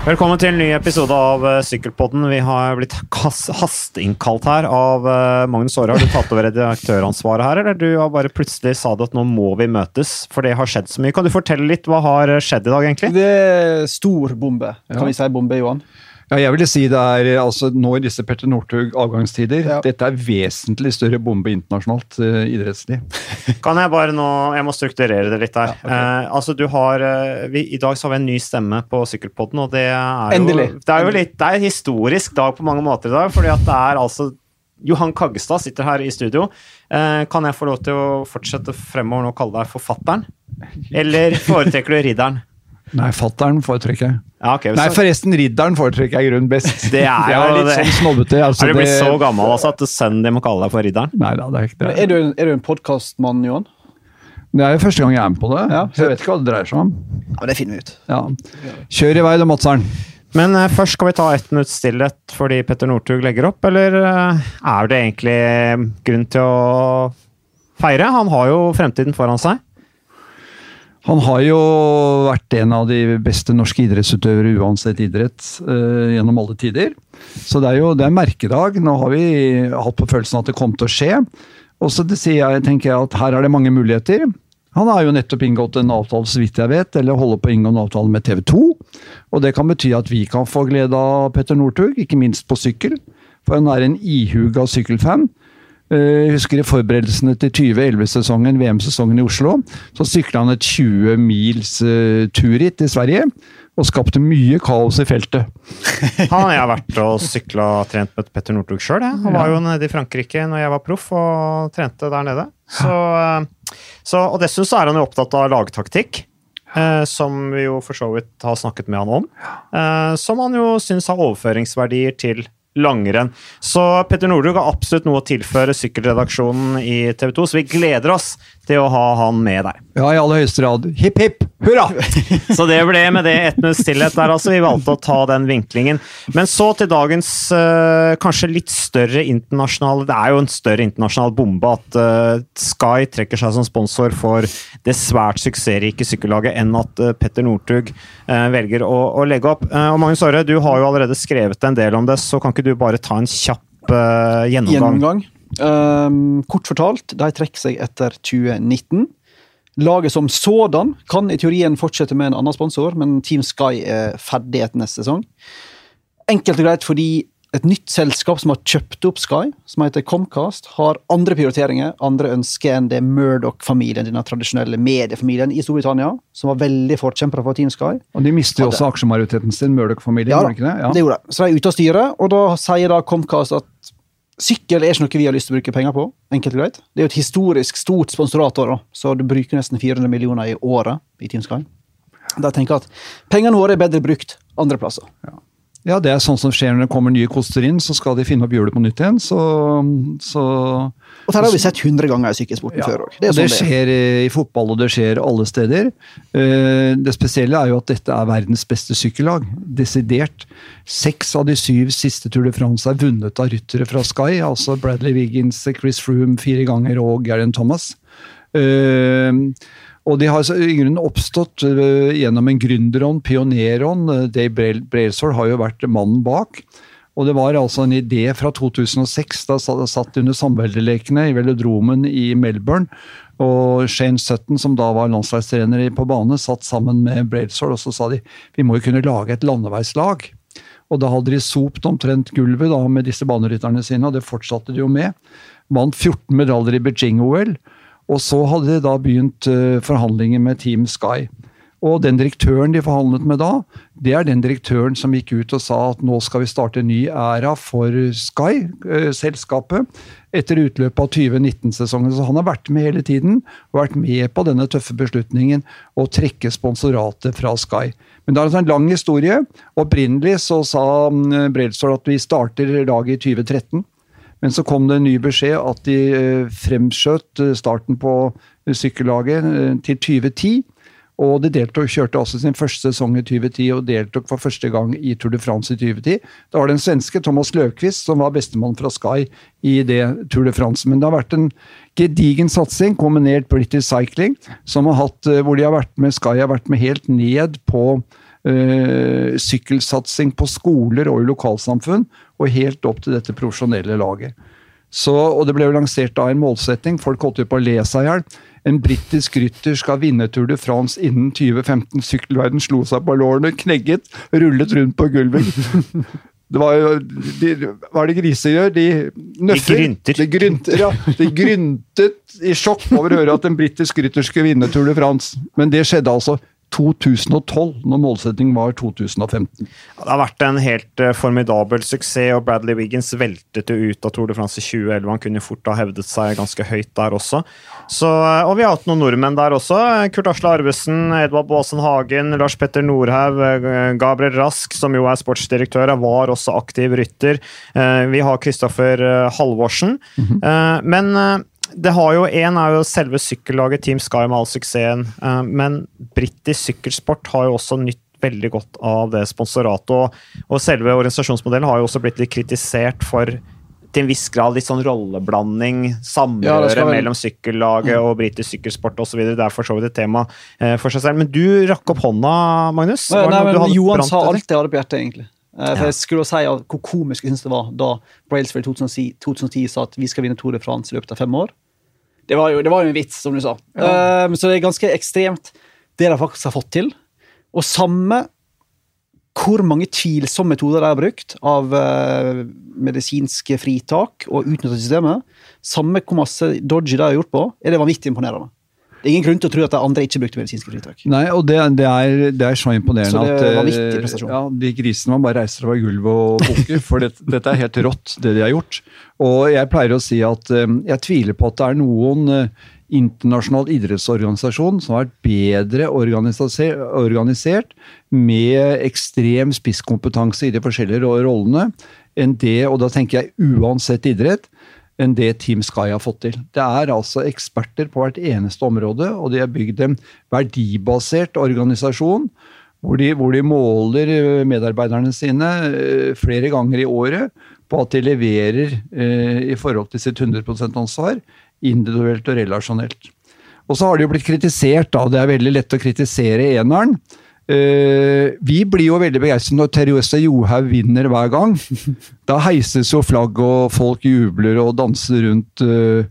Velkommen til en ny episode av uh, Sykkelpodden. Vi har blitt hasteinnkalt her av uh, Magnus Aare. Har du tatt over redaktøransvaret her, eller du har bare plutselig sa det at nå må vi møtes, for det har skjedd så mye. Kan du fortelle litt hva har skjedd i dag, egentlig? Det er stor bombe. Kan vi si bombe, Johan? Ja, jeg vil si det er altså nå i disse Petter Northug avgangstider. Ja. Dette er vesentlig større bombe internasjonalt uh, idrettslig. kan jeg bare nå Jeg må strukturere det litt her. Ja, okay. uh, altså du har uh, vi, I dag så har vi en ny stemme på Sykkelpodden, og det er jo, det er jo litt, det er en historisk dag på mange måter i dag. fordi at det er altså Johan Kaggestad sitter her i studio. kan jeg få lov til å fortsette fremover nå og kalle deg forfatteren? Eller foretrekker du ridderen? Nei, fattern foretrekker jeg. Ja, okay, Nei, forresten, ridderen foretrekker jeg i grunnen best. Det er, jo er litt det. sånn snobbete. Altså, er du blitt så gammel altså, at sønnen din må kalle deg for ridderen? Nei da, det er ikke det. Er du, er du en podkastmann, Johan? Det er jo første gang jeg er med på det, ja. så jeg vet ikke hva det dreier seg om. Ja, Det finner vi ut. Ja. Kjør i vei da, Madseren. Men uh, først skal vi ta ett minutts stillhet fordi Petter Northug legger opp, eller uh, er det egentlig grunn til å feire? Han har jo fremtiden foran seg. Han har jo vært en av de beste norske idrettsutøvere uansett idrett uh, gjennom alle tider. Så det er jo det er merkedag. Nå har vi hatt på følelsen at det kom til å skje. Og så jeg, tenker jeg at her er det mange muligheter. Han har jo nettopp inngått en avtale, så vidt jeg vet, eller holder på å inngå en avtale med TV 2. Og det kan bety at vi kan få glede av Petter Northug, ikke minst på sykkel. For han er en ihuga sykkelfan. Eh, jeg husker i forberedelsene til 2011-sesongen, VM-sesongen i Oslo. Så sykla han et 20 mils uh, turritt i Sverige, og skapte mye kaos i feltet. Han har jeg vært og sykla og trent med Petter Northug sjøl. Han var jo nede i Frankrike når jeg var proff og trente der nede. Så, eh, så, og dessuten så er han jo opptatt av lagtaktikk. Eh, som vi jo for så vidt har snakket med han om. Eh, som han jo syns har overføringsverdier til langrenn. Så Petter Northug har absolutt noe å tilføre sykkelredaksjonen i TV 2, så vi gleder oss til å ha han med der. Ja, i aller høyeste grad. Hipp, hipp, hurra! så det ble med det ett minutts stillhet der, altså. Vi valgte å ta den vinklingen. Men så til dagens uh, kanskje litt større internasjonale Det er jo en større internasjonal bombe at uh, Sky trekker seg som sponsor for det svært suksessrike sykkellaget enn at uh, Petter Northug velger å, å, legge opp. og Magnus Aare, du har jo allerede skrevet en del om det, så kan ikke du bare ta en kjapp gjennomgang? gjennomgang. Um, kort fortalt, de trekker seg etter 2019. Laget som sådan kan i teorien fortsette med en annen sponsor, men Team Sky er ferdig etter neste sesong. Enkelt og greit fordi et nytt selskap som har kjøpt opp Sky, som heter Comcast, har andre prioriteringer, andre ønsker enn det Murdoch-familien, denne tradisjonelle mediefamilien i Storbritannia, som var veldig forkjempere for Team Sky. Og De mister jo også aksjemajoriteten sin, Murdoch-familien? Ja, det? Ja. det gjorde de. Så de er ute av styret, og da sier da Comcast at Sykkel er ikke noe vi har lyst til å bruke penger på. enkelt og greit. Det er jo et historisk stort sponsorator, så du bruker nesten 400 millioner i året i Team Sky. Da tenker at pengene våre er bedre brukt andre plasser. Ja. Ja, det er sånn som skjer når det kommer nye koster inn, så skal de finne opp hjulet på nytt igjen. Så, så Og dette har vi sett 100 ganger i sykkelsporten ja, før òg. Det, sånn det, skjer det. i fotball, og det skjer alle steder. Eh, det spesielle er jo at dette er verdens beste sykkellag. Desidert. Seks av de syv siste Tour de France er vunnet av ryttere fra Sky. Altså Bradley Wiggins, Chris Froome fire ganger og Garen Thomas. Uh, og de har i grunnen oppstått uh, gjennom en gründerånd, pionerånd. Uh, Dave Brailsford har jo vært mannen bak. Og det var altså en idé fra 2006, da satt under samveldelekene i velodromen i Melbourne. Og Shane Sutton, som da var landslagstrener på bane, satt sammen med Brailsford, og så sa de vi må jo kunne lage et landeveislag. Og da hadde de sopt omtrent gulvet da med disse banerytterne sine, og det fortsatte de jo med. Vant 14 medaljer i Beijing-OL. Og så hadde de da begynt eh, forhandlinger med Team Sky. Og den direktøren de forhandlet med da, det er den direktøren som gikk ut og sa at nå skal vi starte en ny æra for Sky, eh, selskapet, etter utløpet av 2019-sesongen. Så han har vært med hele tiden, vært med på denne tøffe beslutningen å trekke sponsoratet fra Sky. Men det er altså en lang historie. Opprinnelig så sa mm, at vi starter laget i 2013. Men så kom det en ny beskjed at de eh, fremskjøt eh, starten på eh, sykkellaget til 2010. Og de deltok, kjørte også sin første sesong i 2010 og deltok for første gang i Tour de France i 2010. Da var det en svenske, Thomas Løvquist, som var bestemann fra Sky i det Tour de France. Men det har vært en gedigen satsing, kombinert British Cycling, hatt, hvor de har vært med Sky har vært med helt ned på øh, sykkelsatsing på skoler og i lokalsamfunn, og helt opp til dette profesjonelle laget. Så, og Det ble jo lansert da en målsetting, folk holdt jo på å le seg i hjel. En britisk rytter skal vinne Tour de France innen 2015. Sykkelverden slo seg på lårene, knegget, rullet rundt på gulvet. Det var jo de, Hva er det griser gjør? De nøffer. De grynter. De, grynter, ja. de gryntet i sjokk over å høre at en britisk rytter skulle vinne Tour de France. Men det skjedde altså 2012, når målsettingen var 2015. Det har vært en helt uh, formidabel suksess, og Bradley Wiggins veltet jo ut av Tour de France i 2011. Han kunne fort ha hevdet seg ganske høyt der også. Så, uh, og vi har hatt noen nordmenn der også. Kurt Asle Arvesen, Edvard Baasen Hagen, Lars Petter Nordhaug, uh, Gabriel Rask, som jo er sportsdirektør, var også aktiv rytter. vi har Kristoffer Halvorsen. Mm -hmm. men det har jo Én er jo selve sykkellaget Team Sky med all suksessen, eh, men britisk sykkelsport har jo også nytt veldig godt av det sponsoratet. Og, og, selve organisasjonsmodellen har jo også blitt litt kritisert for til en viss grad litt sånn rolleblanding, samrøre ja, mellom sykkellaget mm. og britisk sykkelsport osv. Det er for så vidt et tema eh, for seg selv. Men du rakk opp hånda, Magnus. Nei, nei men Johan sa alt jeg hadde på hjertet, egentlig. Eh, for jeg skulle si Hvor komisk jeg synes det var da Brailsford 2010, 2010 sa at vi skal vinne Tour de France i løpet av fem år. Det var jo, det var jo en vits, som du sa. Ja. Um, så det er ganske ekstremt, det de faktisk har fått til. Og samme hvor mange tvilsomme metoder de har brukt av uh, medisinske fritak og utnytta systemet, samme hvor masse dodgy de har gjort på, er det vanvittig imponerende. Det er ingen grunn til å tro at de andre ikke brukte medisinske fritak. Nei, og det, det, er, det er, så imponerende så det var viktig eh, prestasjon. Ja, de grisene man bare reiser fra gulvet og bukker, for det, dette er helt rått, det de har gjort. Og jeg pleier å si at um, jeg tviler på at det er noen uh, internasjonal idrettsorganisasjon som har vært bedre organisert, med ekstrem spisskompetanse i de forskjellige rollene enn det, og da tenker jeg uansett idrett, enn det Team Sky har fått til. Det er altså eksperter på hvert eneste område, og de har bygd en verdibasert organisasjon hvor de, hvor de måler eh, medarbeiderne sine eh, flere ganger i året på at de leverer eh, i forhold til sitt 100% ansvar, individuelt og relasjonelt. Og så har de jo blitt kritisert, da. Det er veldig lett å kritisere eneren. Uh, vi blir jo veldig begeistret når Therese Johaug vinner hver gang. Da heises jo flagg, og folk jubler og danser rundt, uh,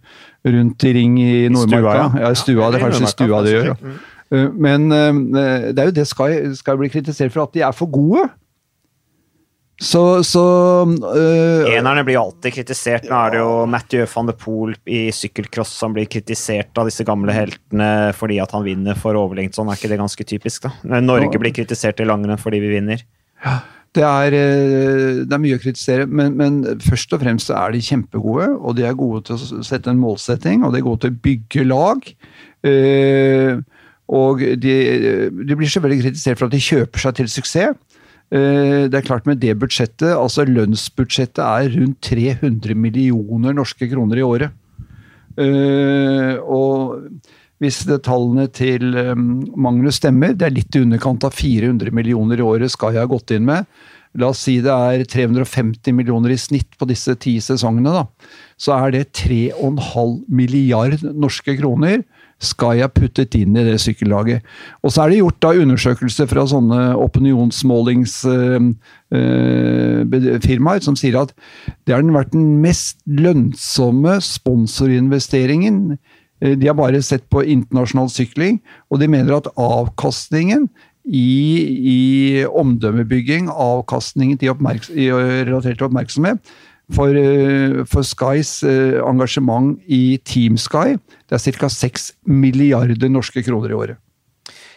rundt i ring i Nordmarka. Stua, ja. ja stua, det er kanskje stua det gjør. Ja. Uh, men det er jo det skal, skal bli kritisert for, at de er for gode. Så, så øh, Enerne blir jo alltid kritisert. Nå er det jo Mathieu van de Poel i sykkelcross som blir kritisert av disse gamle heltene fordi at han vinner for overlengt. Sånn er ikke det ganske typisk, da? Norge blir kritisert i langrenn fordi vi vinner. Ja, det er, øh, det er, mye å kritisere, men, men, først og fremst er de kjempegode. Og de er gode til å sette en målsetting, og de er gode til å bygge lag. Uh, og de, de blir selvfølgelig kritisert for at de kjøper seg til suksess. Eh, det er klart Med det budsjettet, altså lønnsbudsjettet er rundt 300 millioner norske kroner i året. Eh, og hvis tallene til eh, Magnus stemmer, det er litt i underkant av 400 millioner i året skal jeg ha gått inn med. La oss si det er 350 millioner i snitt på disse ti sesongene. da, Så er det 3,5 milliard norske kroner skal jeg puttet inn i det sykkellaget? Og så er det gjort da undersøkelser fra sånne opinionsmålingsfirmaer uh, uh, som sier at det har vært den mest lønnsomme sponsorinvesteringen. Uh, de har bare sett på internasjonal sykling, og de mener at avkastningen i, i omdømmebygging, avkastningen til relatert til oppmerksomhet, for, eh, for Skys eh, engasjement i Team Sky. Det er ca. 6 milliarder norske kroner i året.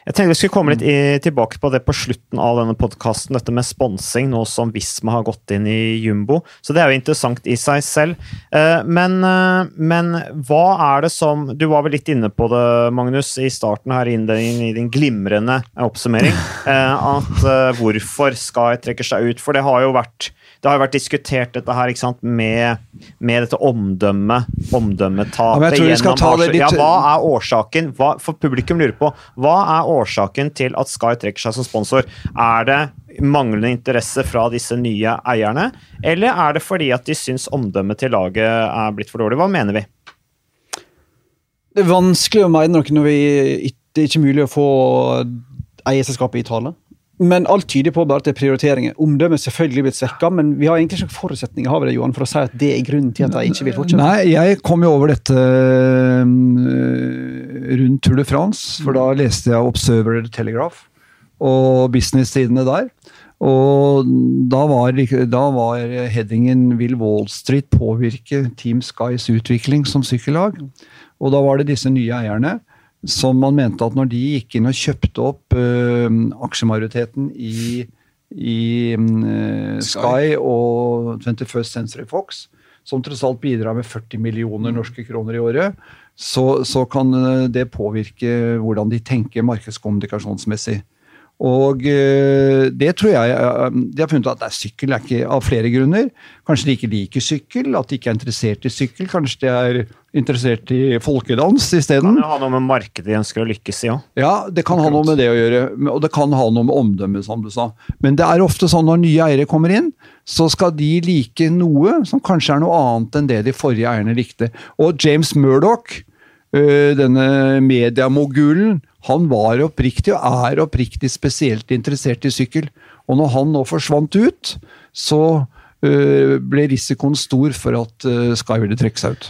Jeg tenkte vi skulle komme litt tilbake på det på slutten av denne podkasten, dette med sponsing, nå som Visma har gått inn i Jumbo. Så det er jo interessant i seg selv. Eh, men, men hva er det som Du var vel litt inne på det, Magnus, i starten her i din glimrende oppsummering. At hvorfor Sky trekker seg ut. For det har jo vært det har jo vært diskutert dette her, ikke sant, med, med dette omdømmet, omdømmetapet ja, gjennom litt... Ja, hva er årsaken? Hva, for publikum lurer på, hva er årsaken til at Sky trekker seg som sponsor? Er det manglende interesse fra disse nye eierne, eller er det fordi at de syns omdømmet til laget er blitt for dårlig? Hva mener vi? Det er vanskelig å mene noe når vi, det er ikke mulig å få eierselskapet i tale. Men alt tyder på bare at det er prioriteringer. Omdømmet selvfølgelig blitt svekka, men vi har egentlig ikke forutsetninger har vi det, Johan, for å si at det er grunnen til at de ikke vil fortsette. Nei, jeg kom jo over dette øh, rundt Tour de France, for da leste jeg Observer Telegraph og business-sidene der. Og da var, da var headingen 'Vil Wall Street påvirke Team Skys utvikling som sykkellag?' Og da var det disse nye eierne som man mente at når de gikk inn og kjøpte opp uh, aksjemajoriteten i, i uh, Sky og 21st Century Fox, som tross alt bidrar med 40 millioner norske kroner i året, så, så kan øh, det påvirke hvordan de tenker markedskommunikasjonsmessig. Og det tror jeg De har funnet at det er sykkel er ikke av flere grunner. Kanskje de ikke liker sykkel, at de ikke er interessert i sykkel. Kanskje de er interessert i folkedans isteden. Kan jo ha noe med markedet de ønsker å lykkes i òg. Ja, det kan ha noe med det å gjøre. Og det kan ha noe med omdømmet, som du sa. Men det er ofte sånn når nye eiere kommer inn, så skal de like noe som kanskje er noe annet enn det de forrige eierne likte. Og James Murdoch, denne mediemogulen, han var oppriktig og er oppriktig spesielt interessert i sykkel. Og når han nå forsvant ut, så ble risikoen stor for at Sky ville trekke seg ut.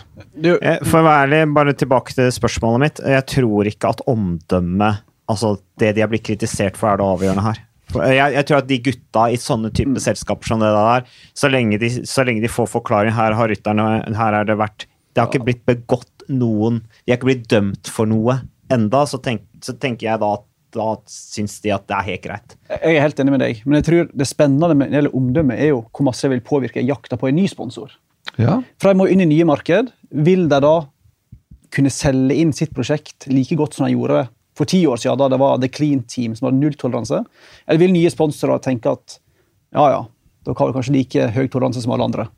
For å være ærlig, bare tilbake til spørsmålet mitt. Jeg tror ikke at omdømmet, altså det de har blitt kritisert for, er det avgjørende her. Jeg, jeg, tror at de gutta i sånne type selskaper som det der, så lenge de, så lenge de får forklaring Her har rytterne Her er det vært Det har ikke blitt begått noen De har ikke blitt dømt for noe enda, så, tenk, så tenker jeg da at da syns de at det er helt greit. Jeg er helt enig med deg, men jeg tror det spennende med hele omdømmet er jo hvor masse det vil påvirke jakta på en ny sponsor. Ja. For de må inn i nye marked. Vil de da kunne selge inn sitt prosjekt like godt som de gjorde for ti år siden, da det var The Clean Team som hadde nulltoleranse? Eller vil nye sponsorer tenke at ja, ja, da har vi kanskje like høy toleranse som alle andre?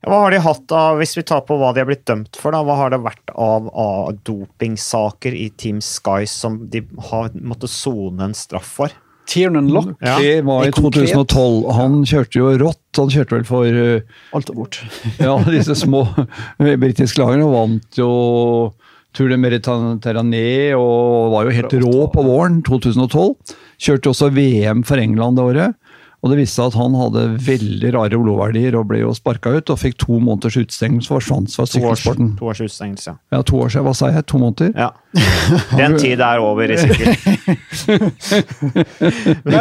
Ja, hva har de hatt av, Hvis vi tar på hva de har blitt dømt for, da, hva har det vært av, av dopingsaker i Team Sky som de har måttet sone en straff for? Tiernan Lock. Ja. Det var i Det er konkret. 2012. Han kjørte jo rått. Han kjørte vel for uh, Alt og bort. ja, disse små britiske lagene og vant jo Tour de Mediterranée og var jo helt rå på våren 2012. Kjørte også VM for England det året. Og det viste seg at han hadde veldig rare blodverdier og ble jo sparka ut og fikk to måneders utestengelse for svans fra To års, sykkelsporten. to års utestengelse. Ja, to år siden. Hva sa jeg? To måneder? Ja. Den tid er over i sykkel.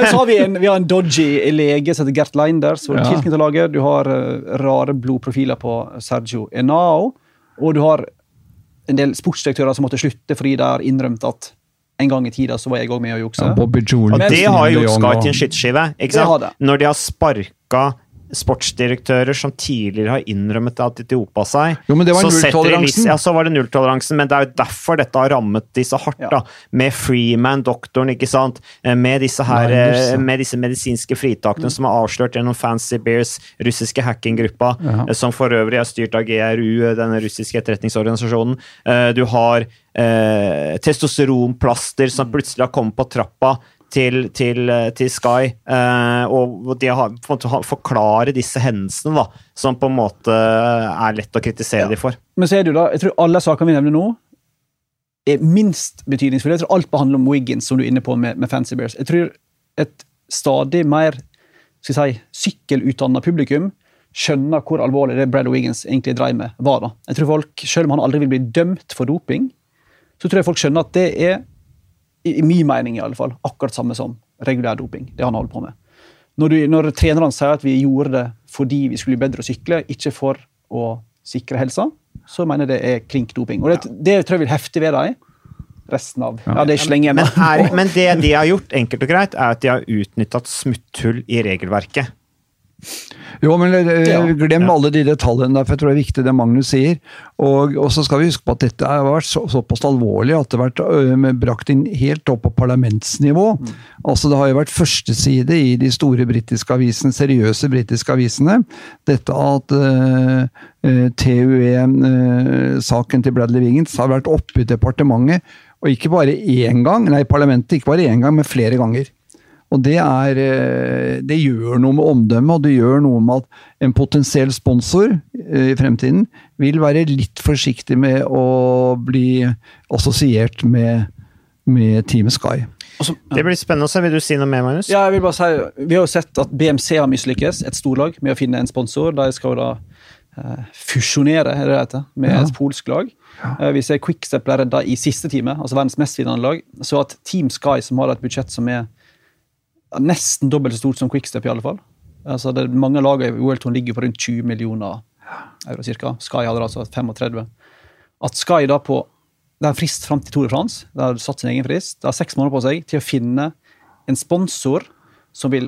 Så har vi, en, vi har en dodgy lege som heter Gert Leinder, som er Ja. tilknyttet laget. Du har eh, rare blodprofiler på Sergio Enao. Og du har en del sportsdirektører som måtte slutte fordi de har innrømt at en gang i tida så var jeg òg med å jukse. Ja, Bobby Julian. Og det har jo Sky til en sant? Når de har sparka sportsdirektører som tidligere har innrømmet at de dopa seg, Jo, men det var så nulltoleransen. Ja, så var det nulltoleransen, men det er jo derfor dette har rammet de så hardt. Ja. da, Med Freeman-doktoren, ikke sant? Eh, Med disse, her, Blinders, eh, med disse medisinske fritakene som er avslørt gjennom Fancy Bears, russiske hackinggruppa, Ja. eh, som for øvrig er styrt av GRU, denne den russiske etterretningsorganisasjonen. Eh, Du har eh, testosteronplaster som plutselig har kommet på trappa til, til, eh, til Sky. Eh, og de har ha- forklare disse hendelsene, da, som på en måte er lett å kritisere de for. Men så er det jo da, jeg tror alle sakene vi nevner nå, er minst betydningsfulle. Jeg tror alt behandler om Wiggins, som du er inne på med, med Fancy Bears. Jeg tror et stadig mer skal si, sykkelutdanna publikum skjønner hvor alvorlig det Brad Wiggins egentlig drev med, var. da. Jeg tror folk, Selv om han aldri vil bli dømt for doping, så tror jeg folk skjønner at det er, i, min mening i alle fall, akkurat samme som regulær doping. det han holder på med. Når, du, når trenerne sier at vi gjorde det fordi vi skulle bli bedre å sykle, ikke for å sikre helsa, så mener jeg det er klink doping. Og det, det tror jeg vil hefte ved dem resten av Ja, det er ikke lenge igjen. Men, men det de har gjort, enkelt og greit, er at de har utnyttet smutthull i regelverket. Jo, men eh, Ja. glem Ja. alle de detaljene der, for jeg tror det er viktig det Magnus sier. Og, og så skal vi huske på at dette har vært så, såpass alvorlig at det har vært ø, brakt inn helt opp på parlamentsnivå. Altså Det har jo vært førsteside i de store britiske avisene, seriøse britiske avisene. Dette at TUE-saken til Bradley Wiggins har vært oppe i departementet, og ikke bare én gang, nei, parlamentet ikke bare én gang, men flere ganger. Og det, er, eh, det gjør noe med omdømmet, og det gjør noe med at en potensiell sponsor eh, i fremtiden vil være litt forsiktig med å bli assosiert med, med Team Sky. Altså, Det blir spennende å se. Vil du si noe mer, Magnus? Ja, jeg vil bare si, Vi har jo sett at BMC har mislykkes, et storlag, med å finne en sponsor. De skal jo da eh, fusjonere er det det heter, med Ja. et polsk lag. Eh, vi ser Quickstep ble redda i siste time, altså verdens mestvinnende lag. Så at Team Sky, som har et budsjett som er ja, nesten dobbelt så stort som Quickstep, i alle fall. Altså, det, mange lag i Tour ligger på rundt 20 millioner euro cirka. Sky hadde altså 35. At Sky da på Det er en frist fram til Tour de France. De har satt sin egen frist. De har seks måneder på seg til å finne en sponsor som vil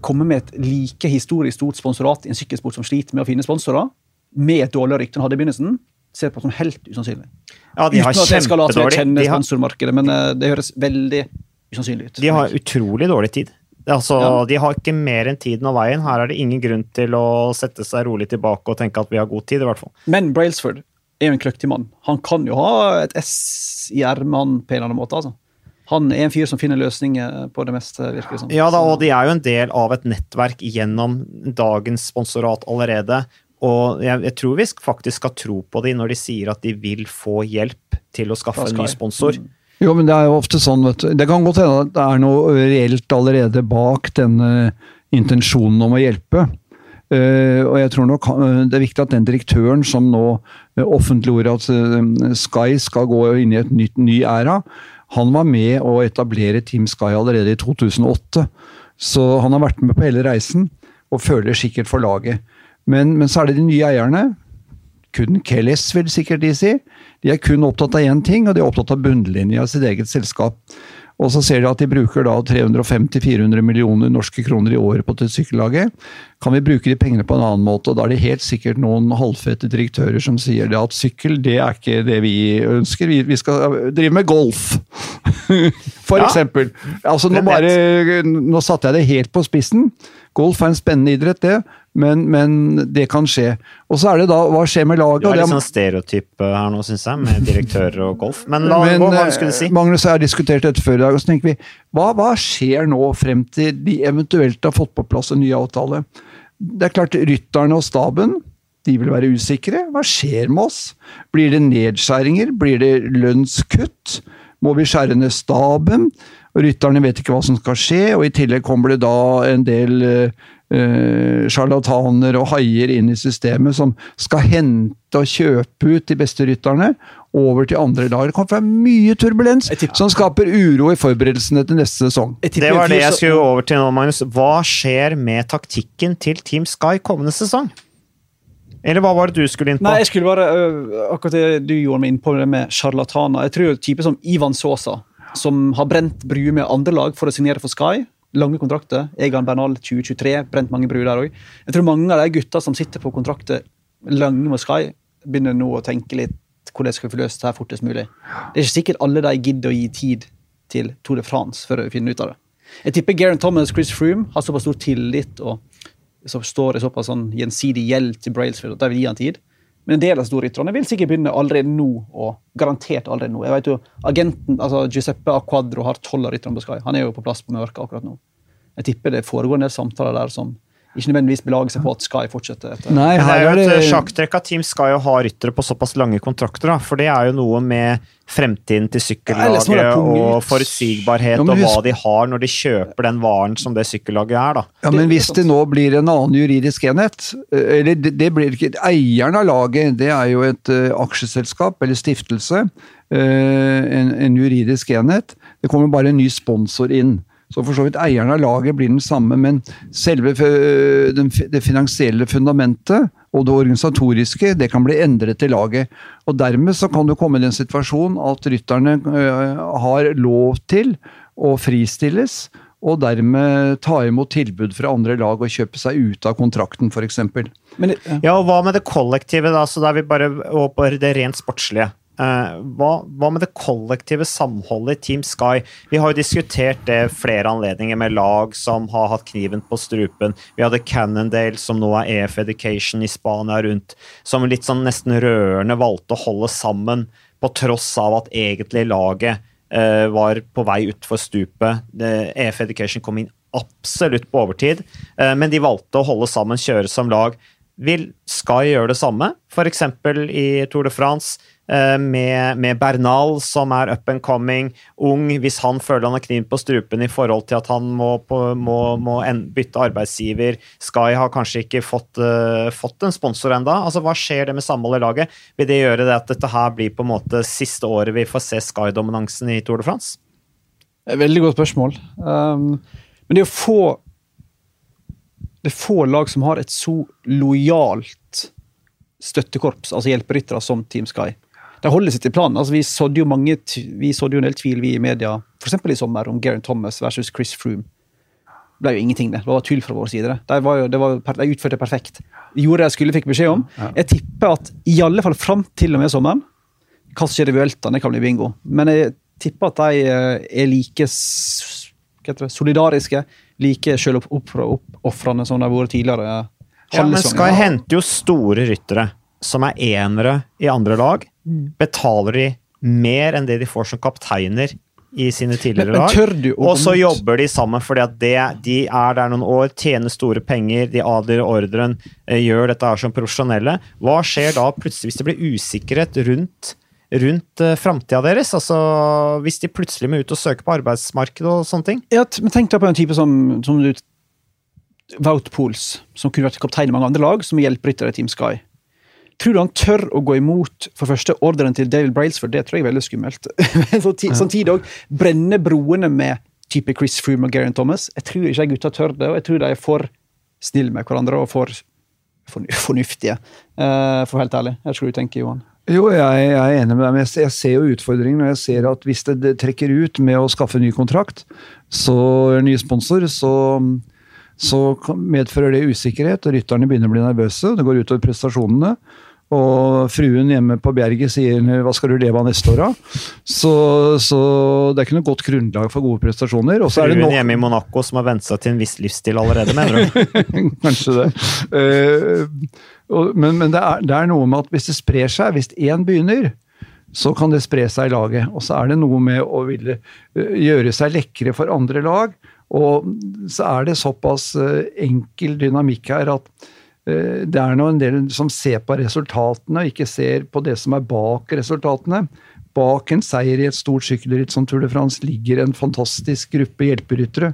komme med et like historisk stort sponsorat i en sykkelsport som sliter med å finne sponsorer, med et dårligere rykte enn hadde i begynnelsen, ser på som helt usannsynlig. Ja, de har Uten at jeg skal la kjenne de sponsormarkedet, men eh, det høres veldig usannsynlig ut. de har utrolig dårlig tid. Altså, Ja. De har ikke mer enn tiden og veien. Her er det ingen grunn til å sette seg rolig tilbake og tenke at vi har god tid. i hvert fall. Men Brailsford er jo en kløktig mann. Han kan jo ha et S i ermet på en eller annen måte. altså. Han er en fyr som finner løsninger på det meste, virker det som. Ja da, og de er jo en del av et nettverk gjennom dagens sponsorat allerede. Og jeg, jeg tror vi faktisk skal tro på dem når de sier at de vil få hjelp til å skaffe en ny sponsor. Mm. Jo, men det er jo ofte sånn, vet du. Det kan godt hende at det er noe reelt allerede bak denne intensjonen om å hjelpe. Uh, og jeg tror nok eh, det er viktig at den direktøren som nå uh, offentliggjorde at Sky skal gå inn i et nytt ny æra, han var med å etablere Team Sky allerede i 2008. Så han har vært med på hele reisen og føler sikkert for laget. Men, men så er det de nye eierne, kun Kellis, vil sikkert de si. De er kun opptatt av én ting, og de er opptatt av bunnlinja i sitt eget selskap. Og så ser de at de bruker da 350-400 millioner norske kroner i året på dette sykkellaget. Kan vi bruke de pengene på en annen måte? Og da er det helt sikkert noen halvfete direktører som sier at sykkel, det er ikke det vi ønsker. Vi, vi skal drive med golf. For Ja. eksempel. Altså nå bare Nå satte jeg det helt på spissen. Golf er en spennende idrett, det. Men, men det kan skje. Og så er det da Hva skjer med laget? Du er litt sånn stereotyp eh, her nå, syns jeg, med direktør og golf. Men la Men, hva du eh, si. Magnus og jeg har diskutert dette før i dag, og så tenker vi hva, hva skjer nå frem til de eventuelt har fått på plass en ny avtale? Det er klart, rytterne og staben de vil være usikre. Hva skjer med oss? Blir det nedskjæringer? Blir det lønnskutt? Må vi skjære ned staben? Rytterne vet ikke hva som skal skje, og i tillegg kommer det da en del eh, eh, sjarlataner og haier inn i systemet som skal hente og kjøpe ut de beste rytterne over til andre lag. Det kommer fra mye turbulens som skaper uro i forberedelsene til neste sesong. Det var det jeg skulle over til nå, Magnus. Hva skjer med taktikken til Team Sky kommende sesong? Eller hva var det du skulle inn på? Nei, jeg skulle bare øh, Akkurat det du gjorde meg inn på det med sjarlataner. Jeg tror typer som Ivan Sosa, som har brent bruer med andre lag for å signere for Sky. Lange kontrakter. Egan Bernal 2023, brent mange bruer der òg. Jeg tror mange av de gutta som sitter på kontrakter lange med Sky, begynner nå å tenke litt hvordan skal vi få løst det her fortest mulig. Det er ikke sikkert alle de gidder å gi tid til Tour de France for å finne ut av det. Jeg tipper Garen Thomas Chris Froome har såpass stor tillit og så står det såpass sånn gjensidig gjeld til Brailsford at de vil gi han tid. Men en del av storrytterne vil sikkert begynne allerede nå, og garantert allerede nå. Jeg vet jo, Agenten, altså Giuseppe Acquadro har tolv av rytterne på Sky. Han er jo på plass på Mørka akkurat nå. Jeg tipper det foregår en del samtaler der som ikke nødvendigvis belager seg på at Sky fortsetter. etter. Nei, Men det her er er jo et sjakktrekk at Team Sky har ha ryttere på såpass lange kontrakter, da. For det er jo noe med fremtiden til sykkellaget og forutsigbarhet Ja, og hva de har når de kjøper den varen som det sykkellaget er, da. Ja, men hvis det nå blir en annen juridisk enhet, eh, eller det, det blir ikke Eieren av laget, det er jo et uh, aksjeselskap eller stiftelse, Uh, en, en juridisk enhet. Det kommer bare en ny sponsor inn. Så for så vidt eieren av laget blir den samme, men selve f- det finansielle fundamentet og det organisatoriske det kan bli endret til laget. Og Dermed så kan du komme i den situasjonen at rytterne eh, har lov til å fristilles, og dermed ta imot tilbud fra andre lag og kjøpe seg ut av kontrakten, f.eks. Men ja. Ja, og hva med det kollektive, da? Så da er vi bare over det rent sportslige. Eh, hva, hva med det kollektive samholdet i Team Sky? Vi har jo diskutert det flere anledninger med lag som har hatt kniven på strupen. Vi hadde Cannondale, som nå er EF Education i Spania rundt, som litt sånn nesten rørende valgte å holde sammen, på tross av at egentlig laget eh, var på vei utfor stupet. EF Education kom inn absolutt på overtid, eh, men de valgte å holde sammen, kjøre som lag. Vil Sky gjøre det samme? F.eks. i Tour de France eh, med, med, Bernal, som er up and coming, ung. Hvis han føler han har kniv på strupen i forhold til at han må, på, må, må bytte arbeidsgiver. Sky har kanskje ikke fått, uh, fått en sponsor enda. Altså, Hva skjer det med samholdet i laget? Vil det gjøre det at dette her blir på en måte siste året vi får se Sky-dominansen i Tour de France? Veldig godt spørsmål. Um, men det å få det er få lag som har et så lojalt støttekorps, altså hjelperyttere, som Team Sky. De holder seg til planen. Altså, vi sådde jo mange, vi sådde jo en del tvil vi i media, f.eks. i sommer, om Geraint Thomas versus Chris Froome. Det ble jo ingenting, det. Det var tull fra vår side. De, var det var, de utførte perfekt. De gjorde det jeg skulle fikk beskjed om. Jeg tipper at i alle fall fram til og med sommeren Hva som skjer i Vuelta, det kan bli bingo. Men jeg tipper at de eh, er like solidariske, like selvoppofrende som de har vært tidligere. Ja, men Sky henter jo store ryttere som er enere i andre lag. Mm. Betaler de mer enn det de får som kapteiner i sine tidligere lag. Og så jobber de sammen fordi at det, de er der noen år, tjener store penger, de adlyder ordren, eh, gjør dette her som profesjonelle. Hva skjer da plutselig hvis det blir usikkerhet rundt rundt uh, framtida deres? Altså, hvis de plutselig må ut og søke på arbeidsmarkedet og sånne ting? Ja, men Tenk deg på en type som, som du Wout Pools, som kunne vært kaptein i mange andre lag, som hjelperytter i Team Sky. Tror du han tør å gå imot for første ordren til David Brailsford? Det tror jeg er veldig skummelt. Samtidig òg brenne broene med type Chris Froome og Geraint Thomas. Jeg tror ikke gutta tør det, og jeg tror de er for snille med hverandre og for fornuftige, uh, for helt ærlig. Jeg tror du tenker, Johan. Jo, jeg, jeg, er enig med deg, men jeg, ser jo utfordringen Og jeg ser at hvis det, det, trekker ut med å skaffe ny kontrakt, så ny sponsor, så, så medfører det usikkerhet, og rytterne begynner å bli nervøse. Det går utover prestasjonene. Og fruen hjemme på Bjerget sier 'hva skal du leve av neste år', da? Så, så, det er ikke noe godt grunnlag for gode prestasjoner. Også fruen nok... hjemme i Monaco som har vent seg til en viss livsstil allerede, mener du? Kanskje det. Uh, men, men det, er, det, er, noe med at hvis det sprer seg, hvis én begynner, så kan det spre seg i laget. Og så er det noe med å ville eh, gjøre seg lekre for andre lag. Og så er det såpass eh, enkel dynamikk her at det er nå en del som ser på resultatene, og ikke ser på det som er bak resultatene. Bak en seier i et stort sykkelritt som Tour de France ligger en fantastisk gruppe hjelperyttere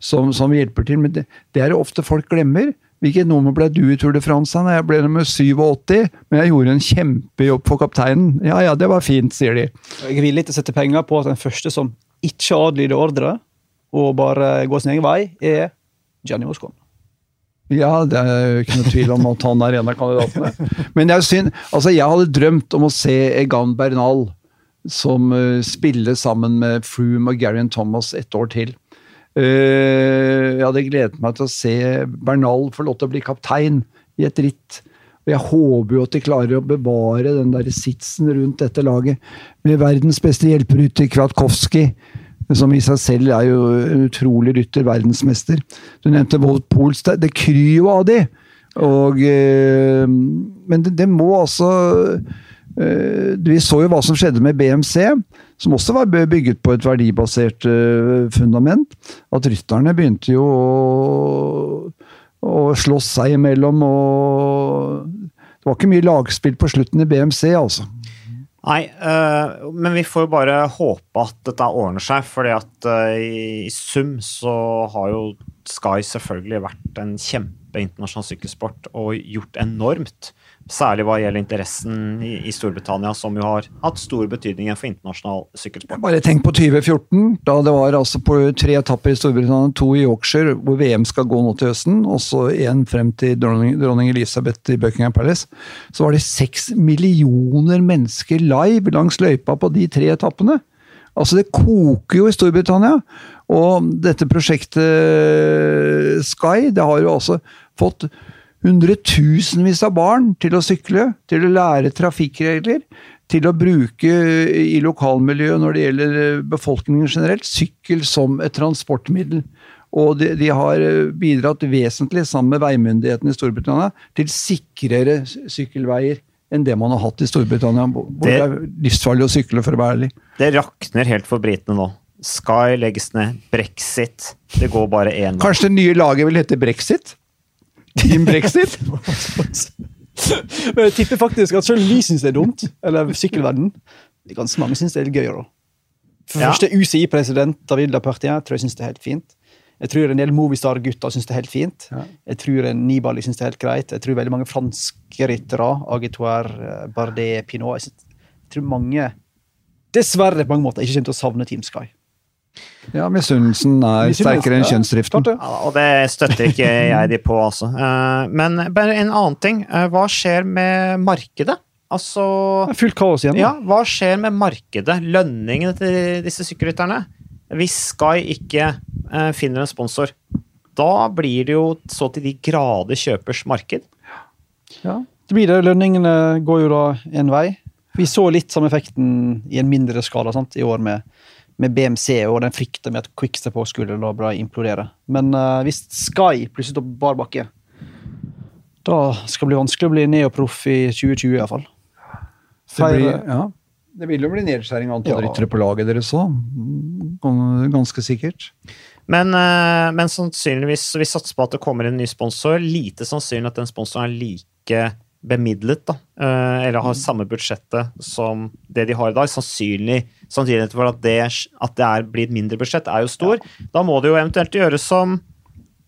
som, som hjelper til. Men det, det er det ofte folk glemmer. Hvilket nummer ble du i Tour de France? Jeg ble nummer 87, men jeg gjorde en kjempejobb for kapteinen. Ja ja, det var fint, sier de. Jeg er villig til å sette penger på at den første som ikke adlyder ordre, og bare går sin egen vei, er Gianni Moscon. Ja, det er jo ikke noe tvil om at han er en av kandidatene. Men jeg, synes. Altså, jeg hadde drømt om å se Egan Bernal som uh, spiller sammen med Froome og Garion Thomas et år til. Uh, jeg hadde gledet meg til å se Bernal få lov til å bli kaptein i et ritt. Og jeg håper jo at de klarer å bevare den der sitsen rundt dette laget. Med verdens beste hjelperytter, Kwiatkowski, som i seg selv er jo en utrolig rytter, verdensmester. Du nevnte Wolt Pools. Det, det kryr jo av de! Og, eh, men det, det må altså Eh, vi så jo hva som skjedde med BMC, som også var bygget på et verdibasert eh, fundament. At rytterne begynte jo å, å slåss seg imellom, og det var ikke mye lagspill på slutten i BMC, altså. Nei, øh, men vi får jo bare håpe at dette ordner seg, fordi at øh, i sum så har jo Sky selvfølgelig vært en kjempe internasjonal sykkelsport og gjort enormt Særlig hva gjelder interessen i, i, Storbritannia, som jo har hatt stor betydning for internasjonal sykkelsport. Bare tenk på 2014, da det var altså på tre etapper i Storbritannia, to i Yorkshire, hvor VM skal gå nå til høsten, og så én frem til dronning, dronning, Elisabeth i Buckingham Palace. Så var det seks millioner mennesker live langs løypa på de tre etappene. Altså, det koker jo i Storbritannia. Og dette prosjektet Sky, det har jo altså fått hundretusenvis av barn til å sykle, til å lære trafikkregler, til å bruke i lokalmiljøet når det gjelder eh, befolkningen generelt, sykkel som et transportmiddel. Og de, de har eh, bidratt vesentlig, sammen med veimyndighetene i Storbritannia, til sikrere sykkelveier enn det man har hatt i Storbritannia. Hvor det, det er livsfarlig å sykle, for å være ærlig. Det rakner helt for britene nå. Sky legges ned. Brexit. Det går bare én Kanskje det nye laget vil hete Brexit? Team Brexit? Men jeg tipper faktisk at selv vi syns det er dumt, eller sykkelverden, det er ganske mange syns det er litt gøy. da. For Ja. første UCI-president David Lapartia tror jeg syns det er helt fint. Jeg tror en del Movistar-gutter syns det er helt fint. Ja. Jeg tror en Nibali syns det er helt greit. Jeg tror veldig mange franske ryttere, Agitoir, Bardet, Pinot Jeg, synes, jeg tror mange, dessverre på mange måter, ikke kommer til å savne Team Sky. Ja, misunnelsen er sterkere enn kjønnsdriften. Ja, og det støtter ikke jeg de på, altså. Eh, Men bare en annen ting. Eh, Hva skjer med markedet? Altså Fullt kaos igjen. da. Ja, hva skjer med markedet? Lønningene til disse sykkelrytterne? Hvis Sky ikke eh, finner en sponsor, da blir det jo så til de grader kjøpers marked. Ja, det blir det. Lønningene går jo da en vei. Vi så litt samme effekten i en mindre skala sant, i år med, med BMC og den frykta med at Quickstep skulle da bare implodere. Men uh, hvis Sky plutselig står på bar bakke, da skal det bli vanskelig å bli neoproff i 2020 iallfall. Det, blir, ja. det vil jo bli nedskjæring av antall Ja. ryttere på laget deres òg. Ganske sikkert. Men, eh, men sannsynligvis vi satser på at det kommer en ny sponsor. Lite sannsynlig at den sponsoren er like bemidlet, da. eh, Eller har samme budsjettet som det de har i dag. Sannsynlig Sannsynligheten for at det, at det er, blir et mindre budsjett, er jo stor. Da må det jo eventuelt gjøres som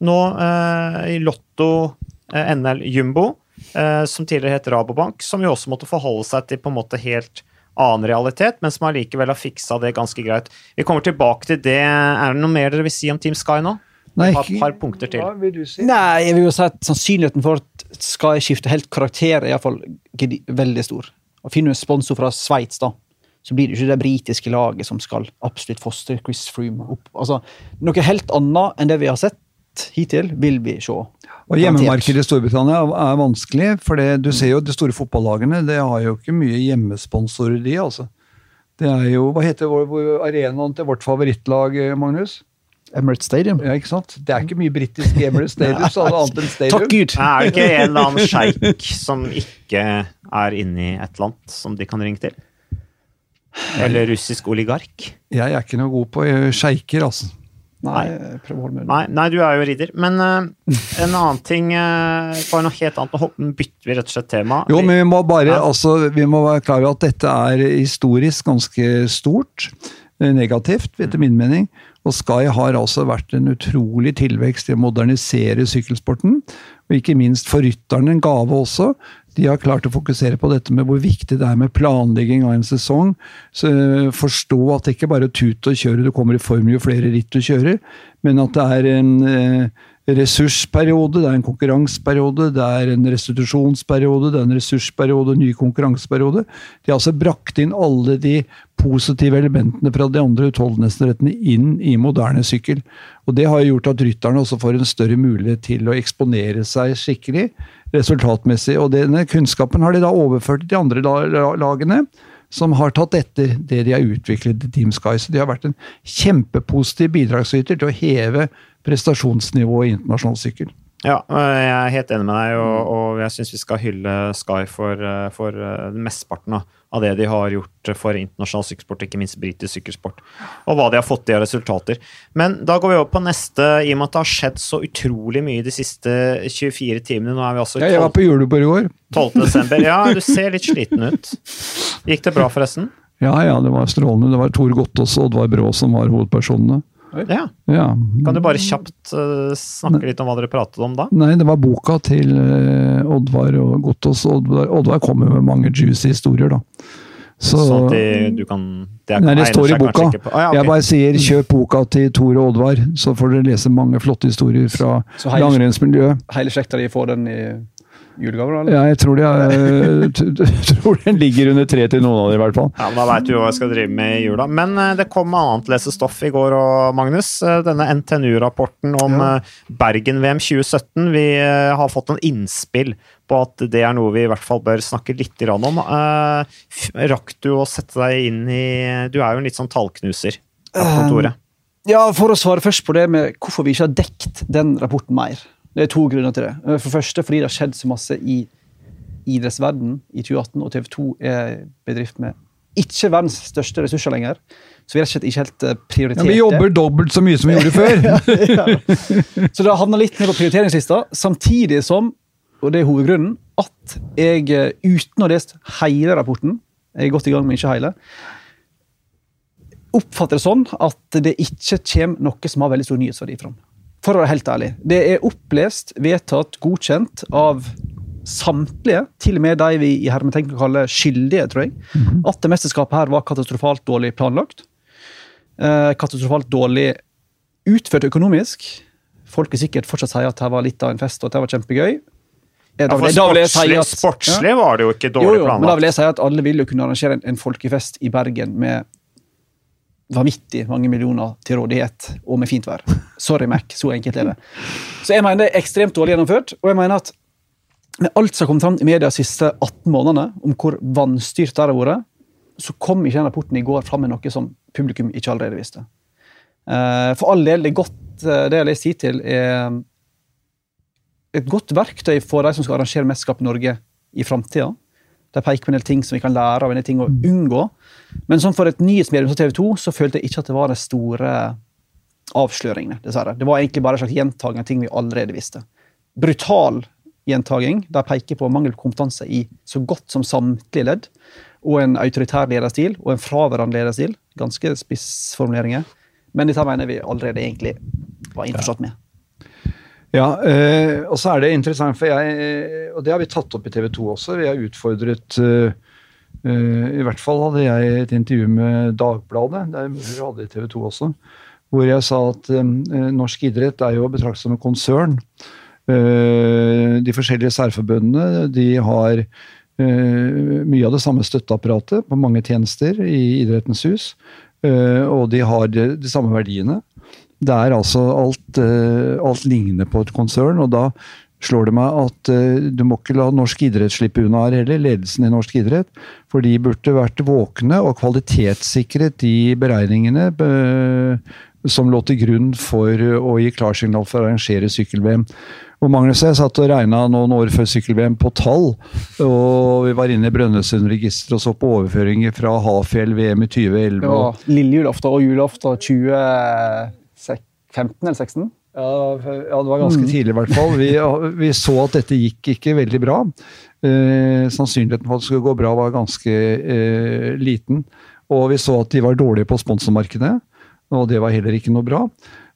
nå eh, i Lotto eh, NL Jumbo, eh, som tidligere het Rabobank, som jo også måtte forholde seg til på en måte helt annen realitet, men som allikevel har fiksa det ganske greit. Vi kommer tilbake til det. Er det noe mer dere vil si om Team Sky nå? Nei, Et par, par punkter til. Hva vil du si? Nei, jeg vil jo si at sannsynligheten for at skal jeg skifte helt karakter, er iallfall veldig stor. Og Finner du en sponsor fra Sveits, da, så blir det ikke det britiske laget som skal absolutt fostre Chris Froome opp. Altså, noe helt annet enn det vi har sett hittil, vil vi se. Og Hjemmemarkedet i Storbritannia er vanskelig, for det, du ser jo de store fotballagene det har jo ikke mye hjemmesponsorer, de. altså. Det er jo, Hva heter vår, arenaen til vårt favorittlag, eh, Magnus? Emirates Stadium. Ja, ikke sant? Det er ikke mye britisk Emirates Stadium, så alle annet enn Stadium. Takk Gud! Er det ikke en eller annen sjeik som ikke er inni et land som de kan ringe til? Eller russisk oligark? Jeg er ikke noe god på eh, sjeiker, altså. Nei. Nei, nei, du er jo ridder. Men uh, en annen ting uh, Bare noe helt annet. Nå bytter vi rett og slett tema. Jo, men vi må bare, Ja. altså, vi må være klar over at dette er historisk ganske stort. Eh, Negativt, etter min mening. Og Sky har altså vært en utrolig tilvekst i å modernisere sykkelsporten. Og ikke minst for rytterne en gave også. De har klart å fokusere på dette med hvor viktig det er med planlegging av en sesong. Så eh, Forstå at det ikke bare er tut og kjøre, du kommer i form jo flere ritt du kjører, men at det er en eh, ressursperiode, det er en konkurranseperiode, det er en restitusjonsperiode, det er en ressursperiode, en ny konkurranseperiode. De har altså brakt inn alle de positive elementene fra de andre utholdenhetsrettene inn i moderne sykkel. Og Det har gjort at rytterne også får en større mulighet til å eksponere seg skikkelig resultatmessig. Og denne kunnskapen har de da overført til de andre la- la- lagene, som har tatt etter det de har utviklet i Team Sky. Så de har vært en kjempepositiv bidragsyter til å heve prestasjonsnivået i internasjonal sykkel. Ja, øh, jeg er helt enig med deg, og, og jeg syns vi skal hylle Sky for, øh, for øh, mesteparten av det de har gjort for internasjonal sykkelsport, ikke minst britisk sykkelsport, og hva de har fått til av resultater. Men da går vi over på neste, i og med at det har skjedd så utrolig mye de siste 24 timene. Nå er vi altså Ja, jeg var på julebord i går. 12. desember. Ja, du ser litt sliten ut. Gikk det bra, forresten? Ja, ja, det var strålende. Det var Tor Gottaas og Oddvar Brå som var hovedpersonene. Ja. Ja. Kan du bare kjapt uh, snakke litt om hva dere pratet om da? Nei, det var boka til uh, Oddvar og Gottaas. Oddvar, Oddvar kommer med mange juicy historier, da. Så, Sånn at de, du kan det er- Nei, det står i boka. Ah, ja, okay. Jeg bare sier kjøp boka til Tor og Oddvar, så får dere lese mange flotte historier fra langrennsmiljøet. Hele slekta di får den i julegave, da? Ja, jeg tror, de t- tror den ligger under tre til noen av dem, i hvert fall. Ja, men Da veit du hva jeg skal drive med i jula. Men eh, det kom annet lesestoff i går og Magnus. Eh, Denne NTNU-rapporten om Ja. eh, Bergen-VM 2017. Vi eh, har fått noen innspill på at det er noe vi i hvert fall bør snakke litt grann om. Eh, Rakk du å sette deg inn i Du er jo en litt sånn tallknuser på kontoret. Ja, For å svare først på det med hvorfor vi ikke har dekt den rapporten mer. Det er to grunner til det. Eh, For det første fordi det har skjedd så masse i idrettsverden i 2018, og TV 2 er bedrift med ikke verdens største ressurser lenger. Så vi har ikke helt prioritert prioritert Ja, vi jobber dobbelt så mye som vi gjorde før. ja. Så det har havna litt ned på prioriteringslista, samtidig som, og det er hovedgrunnen, at jeg eh, uten å ha lest hele rapporten, jeg er godt i gang med ikke hele, oppfatter det sånn at det ikke kommer noe som har veldig stor nyhetsverdi fram. For å være helt ærlig. Det er opplest, vedtatt, godkjent av samtlige, til og med de vi i hermetegn kan kalle skyldige, tror jeg, at det mesterskapet her var katastrofalt dårlig planlagt. Eh, katastrofalt dårlig utført økonomisk. Folk vil sikkert fortsatt si at det var litt av en fest og at det var kjempegøy. Ja, for jeg si sportslig, at- sportslig var det jo ikke jo, planlagt. jo, men da vil jeg si at alle vil jo kunne arrangere en, en folkefest i Bergen med vanvittig mange millioner til rådighet, og med fint vær. Sorry, Mac, så enkelt er det. Så jeg mener det er ekstremt dårlig gjennomført, og jeg mener at med alt som har kommet fram i media de siste 18 månedene, om hvor vanstyrt det har vært, så kom ikke den rapporten i går fram med noe som publikum ikke allerede visste. Eh, For all del, det er godt, eh, det jeg leser hittil, er et godt verktøy for de som skal arrangere mesterskap i Norge i framtida. De peker på en del ting som vi kan lære av, en del ting å unngå. Men sånn for et nyhetsmedium som TV 2 så følte jeg ikke at det var de store avsløringene. dessverre. Det var egentlig bare en slags gjentaging av ting vi allerede visste. Brutal gjentaging. De peker på mangel på kompetanse i så godt som samtlige ledd. Og en autoritær lederstil og en fraværende lederstil. Ganske spissformuleringer. Men dette mener vi allerede egentlig var innforstått med. Ja, øh, og så er det interessant, for jeg, og det har vi tatt opp i TV 2 også. Vi har utfordret øh, I hvert fall hadde jeg et intervju med Dagbladet, det er mulig du hadde i TV 2 også, hvor jeg sa at øh, norsk idrett er jo å betrakte som en konsern. De forskjellige særforbundene de har mye av det samme støtteapparatet på mange tjenester i Idrettens hus, og de har de, de samme verdiene. Det er altså alt, eh, alt ligner på et konsern, og da slår det meg at eh, du må ikke la norsk idrett slippe unna her heller, ledelsen i norsk idrett. For de burde vært våkne og kvalitetssikret de beregningene eh, som lå til grunn for å gi klarsignal for å arrangere sykkel-VM. Og Magnus og jeg satt og regna noen år før sykkel-VM på tall. Og vi var inne i Brønnøysundregisteret og så på overføringer fra Hafjell VM i 2011. Ja, lille julaften og julaften 2015 eller 16. Ja, ja, det var ganske tidlig i hvert fall. Vi, vi så at dette gikk ikke veldig bra. Eh, sannsynligheten for at det skulle gå bra var ganske eh, liten. Og vi så at de var dårlige på sponsormarkedet, og det var heller ikke noe bra.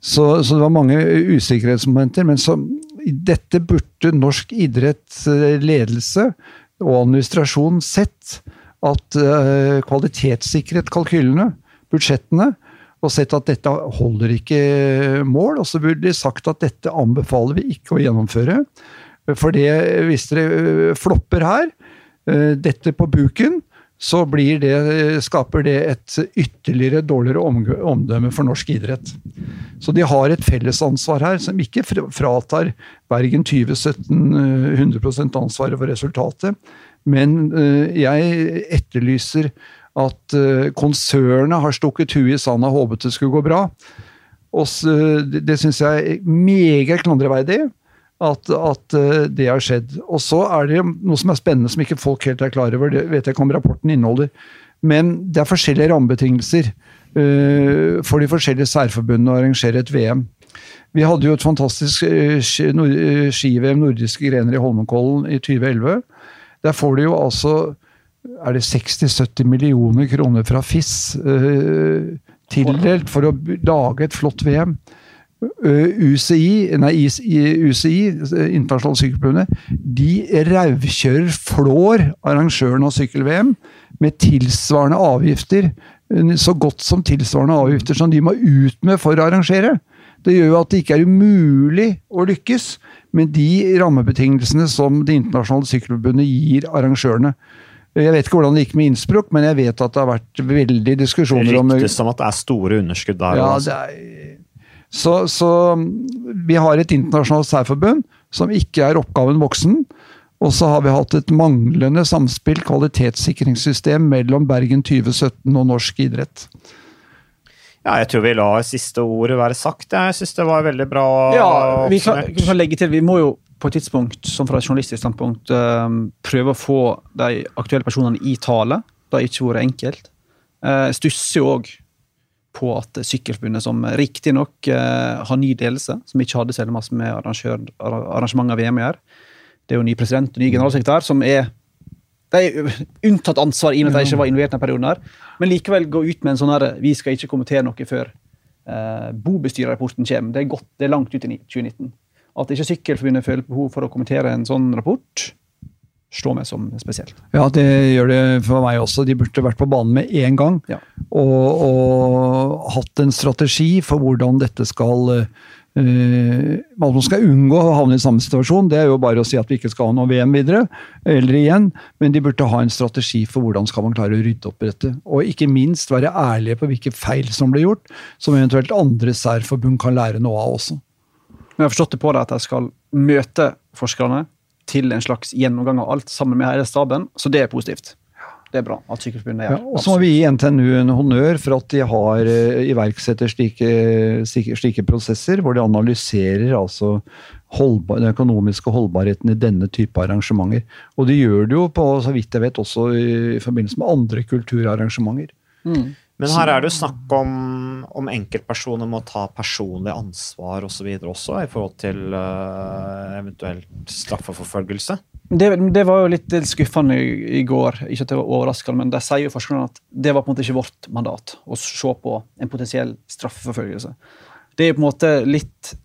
Så, så det var mange usikkerhetsmomenter. Men så, dette burde norsk idrettsledelse og administrasjon sett. At eh, kvalitetssikret kalkylene, budsjettene, og sett at dette holder ikke mål. Og så burde de sagt at dette anbefaler vi ikke å gjennomføre. For det, hvis dere øh, flopper her, øh, dette på buken, så det, skaper det et ytterligere dårligere omdømme for norsk idrett. Så de har et fellesansvar her som ikke fratar Bergen 2017 øh, 100% ansvaret for resultatet. Men øh, jeg etterlyser at uh, konsernet har stukket huet i sanda og håpet det skulle gå bra. Og det det syns jeg er meget klandreverdig at, at uh, det har skjedd. Og så er det noe som er spennende som ikke folk helt er klar over. Det vet jeg ikke om rapporten inneholder. Men det er forskjellige rammebetingelser for de forskjellige særforbundene å arrangere et VM. Vi hadde jo et fantastisk uh, ski-VM nordiske grener i Holmenkollen i 2011. Der får du jo altså er det 60-70 millioner kroner fra FIS uh, tildelt for å lage et flott VM. Eh, UCI, nei, UCI, eh, Internasjonale Sykkelforbundet, de rauvkjører flår arrangøren av sykkel-VM med tilsvarende avgifter, eh, så godt som tilsvarende avgifter som de må ut med for å arrangere. Det gjør jo at det ikke er umulig å lykkes med de rammebetingelsene som Det internasjonale sykkelforbundet gir arrangørene. Jeg vet ikke hvordan det gikk med Innsbruck, men jeg vet at det har vært veldig diskusjoner om Ryktes som at det er store underskudd der. ja, altså. det er, så, så vi har et internasjonalt særforbund som ikke er oppgaven voksen. Og så har vi hatt et manglende samspill, kvalitetssikringssystem, mellom Bergen 2017 og norsk idrett. Ja, jeg tror vi lar siste ordet være sagt. Jeg syns det var veldig bra Ja, vi kan, vi kan legge til, vi må jo på et tidspunkt, som fra et journalistisk standpunkt, eh, prøve å få de aktuelle personene i tale. Det har ikke vært enkelt. Jeg stusser jo òg på at Sykkelforbundet, som riktignok uh, har ny ledelse, som ikke hadde særlig masse med arrangementet VM å gjøre Det er jo ny president og ny generalsekretær, som er de er unntatt ansvar i og med at de ikke var involvert i den perioden. her, Men likevel gå ut med en sånn her Vi skal ikke kommentere noe før eh, bobestyrerrapporten kommer. Det er, godt, det er langt ut i 2019. At ikke Sykkelforbundet føler behov for å kommentere en sånn rapport, slår meg som spesielt. Ja, det gjør det for meg også. De burde vært på banen med én gang. Ja. Og, og, hatt en strategi for hvordan dette skal uh, man skal unngå å havne i samme situasjon. Det er jo bare å si at vi ikke skal ha noe VM videre, eller igjen. Men de burde ha en strategi for hvordan skal man klare å rydde opp i dette. Og ikke minst være ærlige på hvilke feil som ble gjort, som eventuelt andre særforbund kan lære noe av også. Men jeg har forstått det på det at jeg skal møte forskerne til en slags gjennomgang av alt sammen med hele staben, så det er positivt. Det er bra at Sykehusforbundet gjør. Ja, og så må vi gi NTNU en honnør for at de har uh, iverksetter slike, slike, prosesser, hvor de analyserer altså holdbar, den økonomiske holdbarheten i denne type arrangementer. Og de gjør det jo på, så vidt jeg vet, også i, i forbindelse med andre kulturarrangementer. Mm. Men her er det jo snakk om, om enkeltpersoner må ta personlig ansvar osv. Og også, i forhold til uh, eventuelt straffeforfølgelse. Det, det, var jo litt skuffende i, går, ikke at det var overraskende, men de sier jo forskerne at det var på en måte ikke vårt mandat å se på en potensiell straffeforfølgelse. Det er på en måte litt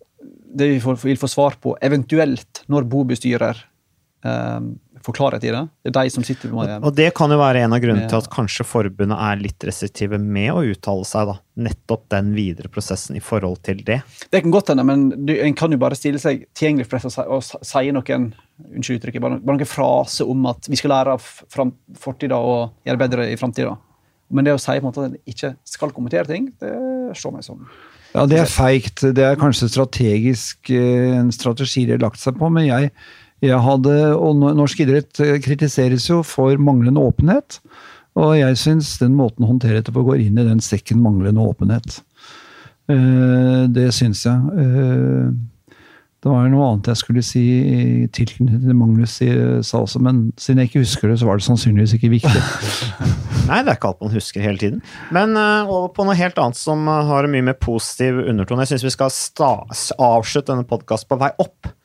det vi vil få svar på, eventuelt når bobestyrer um, få klarhet i det. Det er de som sitter med Og det kan jo være en av grunnene til at kanskje forbundet er litt restriktive med å uttale seg, da. Nettopp den videre prosessen i forhold til det. Det kan godt hende, men en kan jo bare stille seg tilgjengelig for dette og si noen unnskyld uttrykket, bare, bare noen frase om at vi skal lære av fortida og gjøre bedre i framtida. Men det å si på en måte at en ikke skal kommentere ting, det slår meg som ja, det er feigt. Det er kanskje strategisk eh, en strategi de har lagt seg på, men jeg jeg hadde, og Norsk idrett eh, kritiseres jo for manglende åpenhet. Og jeg syns den måten å håndtere dette på går inn i den sekken manglende åpenhet. Eh, det syns jeg. Eh, det var noe annet jeg skulle si i tilknytning til Magnus sa også, men siden jeg ikke husker det, så var det sannsynligvis ikke viktig. Nei, det er ikke alt man husker hele tiden. Men over på noe helt annet som har mye mer positiv undertone. Jeg syns vi skal avslutte denne podkasten på vei opp.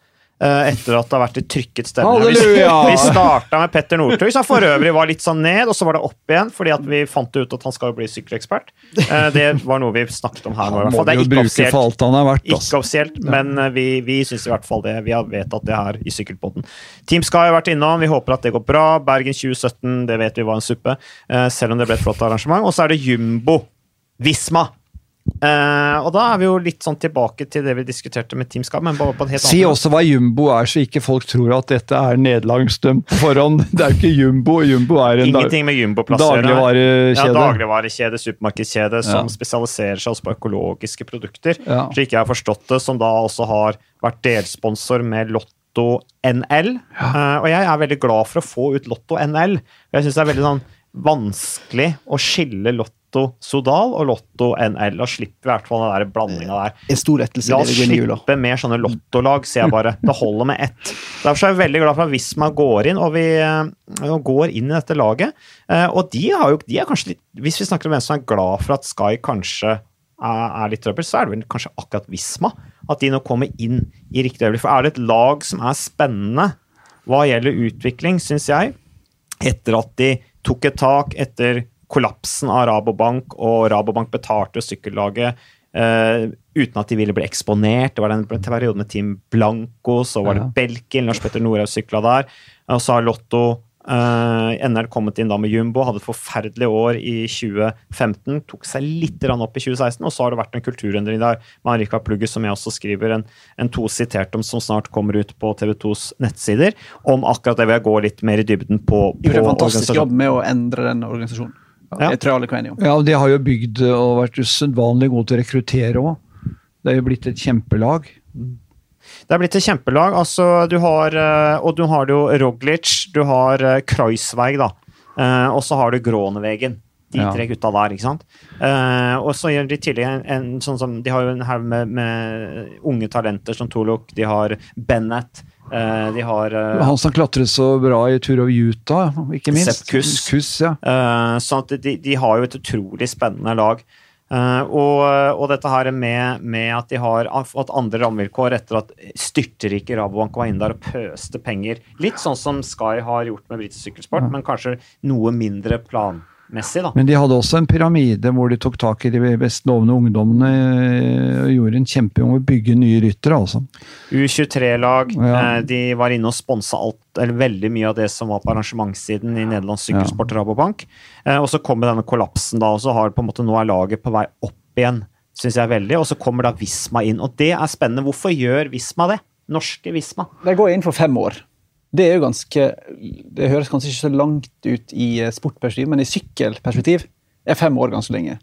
Eh, etter at det har vært i trykket stemme. Vi, vi starta med Petter Northug, som for øvrig var litt sånn ned, og så var det opp igjen, fordi vi fant ut at han skal bli sykkelekspert. Eh, det var noe vi snakket om her nå. i hvert fall. Det er ikke offisielt, vært, ikke offisielt men eh, vi, vi syns i hvert fall det. Vi har vedtatt det her i Sykkelpodden. Team Sky har vært innom, vi håper at det går bra. Bergen 2017, det vet vi var en suppe, selv om det ble et flott arrangement. Og så er det Jumbo Visma Uh, og da er vi jo litt sånn tilbake til det vi diskuterte med Team Skab. men bare på en helt Si også hva jumbo er, så ikke folk tror at dette er nederlagsdømt på forhånd. Det er jo ikke jumbo. Jumbo er en Ingenting med. Dagligvarekjede. Ja, dagligvarekjede, supermarkedskjede, som ja. spesialiserer seg også på økologiske produkter. Ja. Slik jeg har forstått det, som da også har vært delsponsor med Lotto NL. Ja. Uh, og jeg er veldig glad for å få ut Lotto NL. Jeg syns det er veldig sånn vanskelig å skille Lotto Lotto Sodal og Lotto NL. Da slipper vi i hvert fall den der blandinga der. En stor rettelse. La oss slippe mer sånne lottolag, sier jeg bare. Det holder med ett. Derfor er jeg veldig glad for at Visma går inn, og vi eh, går inn i dette laget. Eh, og de, har jo, de er kanskje litt Hvis vi snakker om hvem som er glad for at Sky kanskje er litt trøbbel, så er det vel kanskje akkurat Visma. At de nå kommer inn i riktig øyeblikk. For er det et lag som er spennende hva gjelder utvikling, syns jeg, etter at de tok et tak etter kollapsen av Rabobank, og Rabobank betalte sykkellaget uh, uten at de ville bli eksponert. Det var den perioden med Team Blanco, så var det. Belkin, Lars Petter Norhaug sykla der. Og så har Lotto Uh, NL kommet inn da med Jumbo, hadde et forferdelig år i 2015. Tok seg litt opp i 2016, og så har det vært en kulturendring der med Rikard Plugge, som jeg også skriver en, en to sitert om, som snart kommer ut på TV2s nettsider, om akkurat det vil jeg gå litt mer i dybden på. på Gjorde en fantastisk jobb med å endre den organisasjonen. Ja. ja, og de har jo bygd og vært usedvanlig gode til å rekruttere òg. Det er jo blitt et kjempelag. Det er blitt et kjempelag. altså du har, eh, Og du har jo Roglic, du har eh, Kreuzweig, da. Eh, og så har du Grånevegen. De Ja. tre gutta der, ikke sant. Eh, og så gjør de tidlig en, en sånn som De har jo en haug med, med unge talenter som Tolok, de har Bennett, de har eh, Han som klatret så bra i Tour of Utah, ikke minst. Sepp Kuss. Kuss ja. så sånn at de, de har jo et utrolig spennende lag. Eh, og, og dette her med, med at de har fått andre rammevilkår etter at styrterike Rabobank var inne der og pøste penger. Litt sånn som Sky har gjort med britisk sykkelsport, men kanskje noe mindre planmessig, da. Men de hadde også en pyramide hvor de tok tak i de best lovende ungdommene eh, og gjorde en kjempejobb med å bygge nye ryttere, altså. U23-lag. Ja. eh, De var inne og sponsa alt, eller veldig mye av det som var på arrangementssiden i Nederlands sykkelsport Rabobank. Eh, Og så kommer denne kollapsen, da, og så har på en måte nå er laget på vei opp igjen, Synes jeg veldig. Og så kommer da Visma inn, og det er spennende. Hvorfor gjør Visma det? Norske Visma. De går inn for fem år. Det er jo ganske Det høres kanskje ikke så langt ut i eh, sportperspektiv, men i sykkelperspektiv er fem år ganske lenge.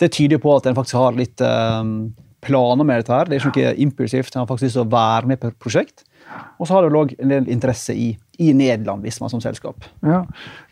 Det tyder jo på at en faktisk har litt um, planer med dette her. Det er ikke noe impulsivt. En har faktisk lyst til å være med på et prosjekt. Og så har det òg en del interesse i, i Nederland, man som selskap. Ja.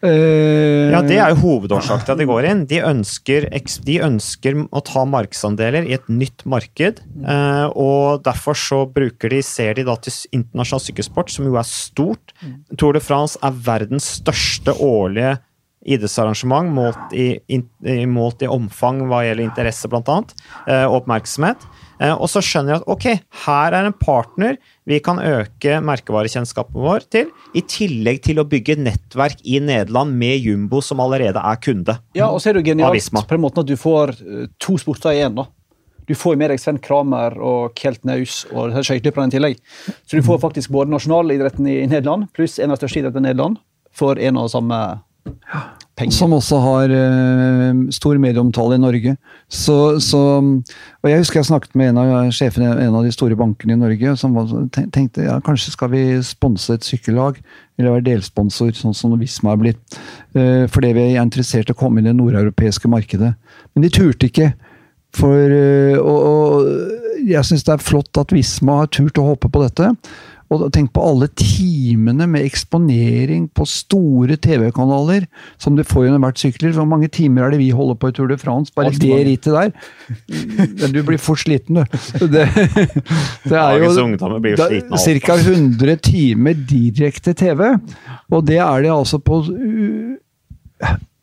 Eh, Ja, Det er jo hovedårsaken til at de går inn. De ønsker, de ønsker å ta markedsandeler i et nytt marked. eh, og Derfor så bruker de, ser de da til internasjonal sykkelsport, som jo er stort. Tour de France er verdens største årlige idrettsarrangement målt i, in, i- målt i omfang hva gjelder interesse, blant annet, eh, og oppmerksomhet. Eh, og så skjønner jeg at ok, her er en partner vi kan øke merkevarekjennskapen vår til, i tillegg til å bygge nettverk i Nederland med Jumbo, som allerede er kunde. Ja, og så er det jo genialt på den måten at du får eh, to sporter i én. da. Du får med deg Sven Kramer og Kelt Naus og skøyteløperne i tillegg. Så du får faktisk både nasjonalidretten i Nederland pluss en av største idrettene i Nederland for en og samme penger. Som også har uh, stor medieomtale i Norge. Så, så, og Jeg husker jeg snakket med en av sjefene i en av de store bankene i Norge, som var, tenkte ja, kanskje skal vi sponse et sykkellag, eller være delsponsor, sånn som Visma er blitt. Uh, fordi vi er interessert i å komme inn i det nordeuropeiske markedet. Men de turte ikke. For, uh, og, og jeg syns det er flott at Visma har turt å håpe på dette. Og tenk på alle timene med eksponering på store TV-kanaler som du får under hvert sykler. Hvor mange timer er det vi holder på i Tour de France? Bare det rittet der. Du blir fort sliten, du. Det, det er jo ca. 100 timer direkte TV. Og det er det altså på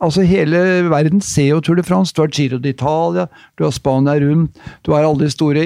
Altså Hele verden ser jo Tour de France. Du har Giro d'Italia, du har Spania rundt, du har alle de store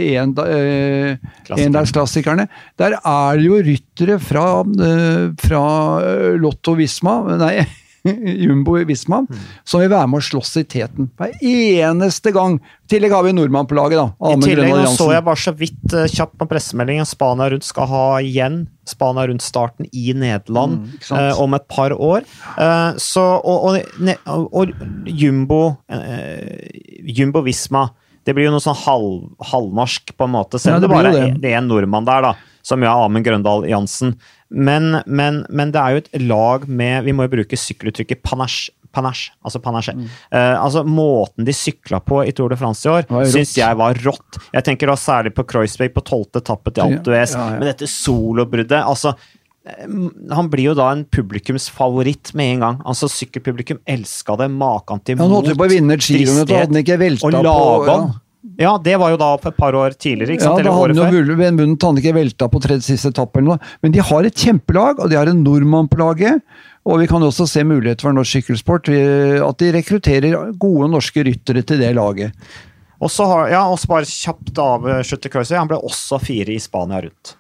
endagsklassikerne. eh, Der er det jo ryttere fra, eh, fra eh, Lotto Visma, nei, Jumbo Visma, som vil være med å slåss i teten. Hver eneste gang. I tillegg har vi nordmann på laget, da. I Amund tillegg så jeg bare så vidt eh, kjapt på pressemeldingen Spania Rundt skal ha igjen Spania Rundt-starten i Nederland Mm, eh, om et par år. Eh, så, og, og, og Jumbo eh, Jumbo Visma det blir jo noe sånn halv, halvnorsk, på en måte. Selv Ja, om det det bare det. det er en nordmann der, da. Som er Amund Grøndal Jansen. Men, men, men det er jo et lag med Vi må jo bruke sykkeluttrykket panache. Panache, altså panache. Mm. Uh, altså Måten de sykla på i Tour de France i år, syns jeg var rått. Jeg tenker da særlig på Kreuzberg på tolvte etappe til Alpe d'Huez, Ja, ja. med dette solobruddet. altså eh, han blir jo da en publikumsfavoritt med en gang. Altså Sykkelpublikum elska det. Maken til Han holdt på å vinne giroen, dristighet. hadde han ikke velta Og på Lagan. Ja. Det var jo da et par år tidligere. ikke sant? Ja, da hadde jo han hadde ikke velta på tredje siste etappe eller noe. Men de har et kjempelag, og de har en nordmann på laget. Og vi kan også se muligheter for norsk sykkelsport. At de rekrutterer gode norske ryttere til det laget. Og så ja, bare kjapt avslutte Kreuzberg. Han ble også fire i Spania rundt.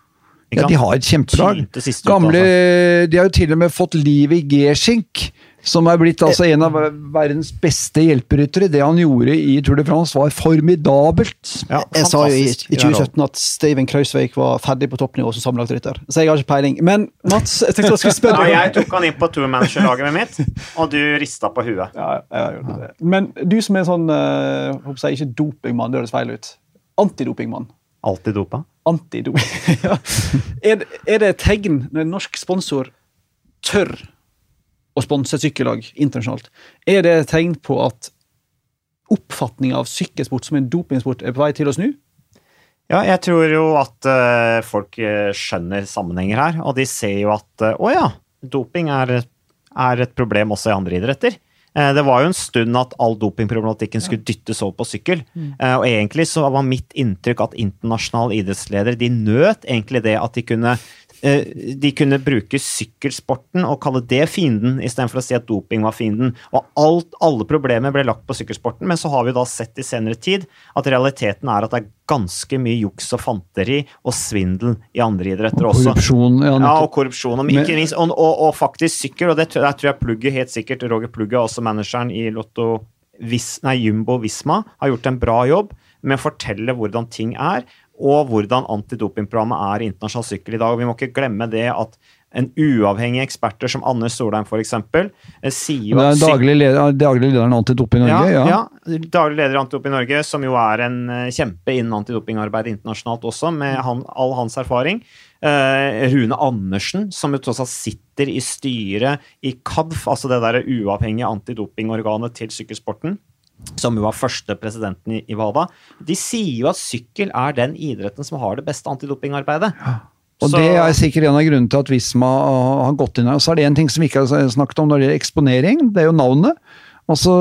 Ja, de har et kjempelag. Gamle, altså. de har jo til og med fått liv i Gerschink, som er blitt altså en av verdens beste hjelperyttere. Det han gjorde i Tour de France, var formidabelt. Ja, Jeg sa jo i, i 2017 at Steven Krausvik var ferdig på toppnivå som sammenlagtrytter. Så jeg har ikke peiling. Men Mats, jeg tenkte jeg skulle spørre Ja, jeg tok han inn på tourmanagerlaget mitt, og du rista på huet. Ja, jeg gjorde det. Men du som er sånn eh, håper jeg, ikke dopingmann, det høres feil ut. Antidopingmann. Alltid dopa. Antidoping. ja. er, det- er det et tegn når en norsk sponsor tør å sponse sykkellag internasjonalt? Er det et tegn på at oppfatninga av sykkelsport som en dopingsport er på vei til å snu? Ja, jeg tror jo at uh, folk eh, skjønner sammenhenger her, og de ser jo at uh, å ja, doping er, er et problem også i andre idretter. Eh, Det var jo en stund at all dopingproblematikken skulle dyttes over på sykkel. Mm. Og egentlig så var mitt inntrykk at internasjonale idrettsledere de nøt egentlig det at de kunne eh, de kunne bruke sykkelsporten og kalle det fienden, istedenfor å si at doping var fienden. Og alt, alle problemer ble lagt på sykkelsporten, men så har vi da sett i senere tid at realiteten er at det er ganske mye juks og fanteri og svindel i andre idretter Og også. korrupsjon. Ja, Ja, og korrupsjon. Og, ikke minst, og, og, og faktisk sykkel, og det der tror jeg Plugget helt sikkert, Roger Plugge, også manageren i Lotto Vis, nei, Jumbo Visma, har gjort en bra jobb med å fortelle hvordan ting er, og hvordan antidopingprogrammet er i internasjonal sykkel i dag. Vi må ikke glemme det at en uavhengig eksperter som Anne Solheim f.eks. sier jo at daglig leder, daglig lederen Antidoping Norge. Ja, ja, Daglig leder i Antidoping Norge, som jo er en eh, kjempe innen antidopingarbeid internasjonalt også, med han, all hans erfaring. Eh, Rune Andersen, som jo tross alt sitter i styret i KADF, altså det der uavhengige antidopingorganet til sykkelsporten. Som jo var første presidenten i, i WADA. De sier jo at sykkel er den idretten som har det beste antidopingarbeidet. Og Så- det er sikkert en av grunnene til at Visma har gått inn her. Så er det en ting som vi ikke har snakket om når det gjelder eksponering, det er jo navnet. Altså,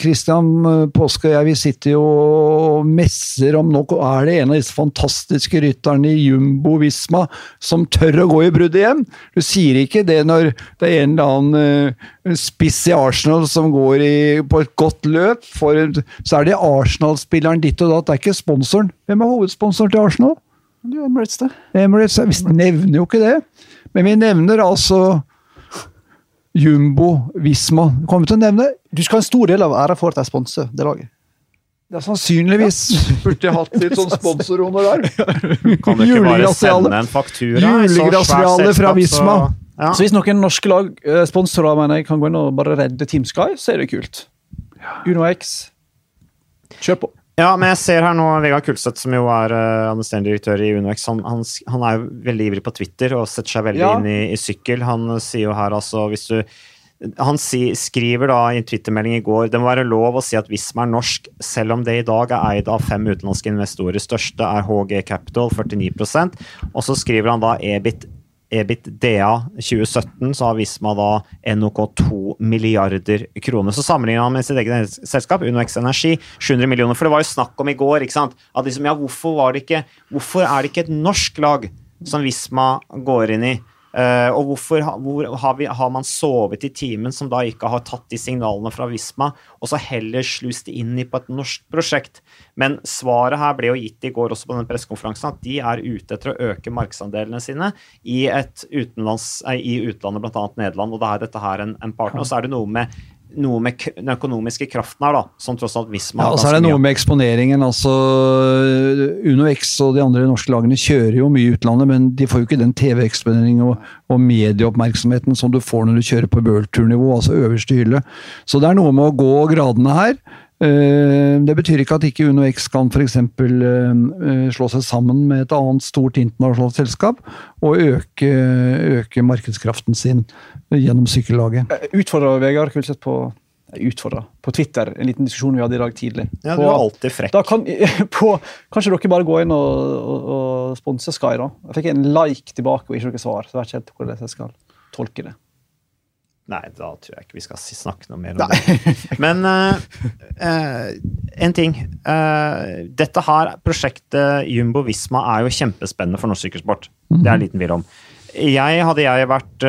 Kristian Christian eh, Påske og jeg, vi sitter jo og messer om nå er det en av disse fantastiske rytterne i Jumbo Visma som tør å gå i bruddet igjen. Du sier ikke det når det er en eller annen eh, spiss i Arsenal som går i, på et godt løp. For, så er det Arsenal-spilleren ditt og datt, det er ikke sponsoren. Hvem er hovedsponsoren til Arsenal? Det er Emirates, det. Emirates, vi nevner jo ikke det. Men vi nevner altså Jumbo, Visma. Kommer vi til å nevne? Du skal ha en stor del av æra for at de sponser det laget. Ja, sannsynligvis burde jeg hatt litt sånn sponsorhonorar. Kan du ikke bare sende en faktura? Julegrasreale fra Visma. så- Ja. Så hvis noen norske lag, eh, sponsorer mener jeg, kan gå inn og bare redde Team Sky, så er det kult. Uno X, kjør på. Ja, men jeg ser her nå Vegard Kulseth, som jo er uh, administrerende direktør i UnoX, han, han, han er jo veldig ivrig på Twitter og setter seg veldig Ja. inn i, i sykkel. Han eh, sier jo her altså hvis du han si, skriver da i en twittermelding i går det må være lov å si at Visma er norsk, selv om det i dag er eid av fem utenlandske investorer. Største er HG Capital, 49% Og så skriver han da EBIT EBITDA 2017 så har Visma da NOK 2 milliarder kroner. Så sammenligner han med sitt eget selskap, UnoX Energi, 700 millioner. For det var jo snakk om i går ikke sant? at liksom, ja, hvorfor, var det ikke, hvorfor er det ikke et norsk lag som Visma går inn i? Eh, og hvorfor hvor, har, vi, har man sovet i timen som da ikke har tatt de signalene fra Visma, og så heller slust det inn i på et norsk prosjekt? Men svaret her ble jo gitt i går også på den pressekonferansen, at de er ute etter å øke markedsandelene sine i, et utenlands, eh, i utlandet, bl.a. Nederland, og da er dette her en, en partner. Og så er det noe med noe med den økonomiske kraften her, da, som tross alt Visma Ja, har og så er det noe med eksponeringen. altså Uno X og de andre norske lagene kjører jo mye i utlandet, men de får jo ikke den TV-eksponeringen og, og medieoppmerksomheten som du får når du kjører på World Tour-nivå, altså øverste hylle. Så det er noe med å gå gradene her. Eh, Det betyr ikke at ikke Uno X kan f.eks. slå seg sammen med et annet stort internasjonalt selskap og øke, øke markedskraften sin gjennom sykkellaget. Utfordra Vegard Kulseth på Utfordra på Twitter, en liten diskusjon vi hadde i dag tidlig. Ja, du er alltid frekk. Da kan, på, kanskje dere bare gå inn og, og, og sponse Sky, da? Jeg fikk en like tilbake og ikke noe svar. så jeg vet ikke helt hvordan jeg skal tolke det. Nei, da tror jeg ikke vi skal snakke noe mer om det. Men uh, uh, en ting. Uh, dette her prosjektet Jumbo Visma er jo kjempespennende for norsk sykkelsport. Det er en liten tvil om. Jeg, hadde jeg vært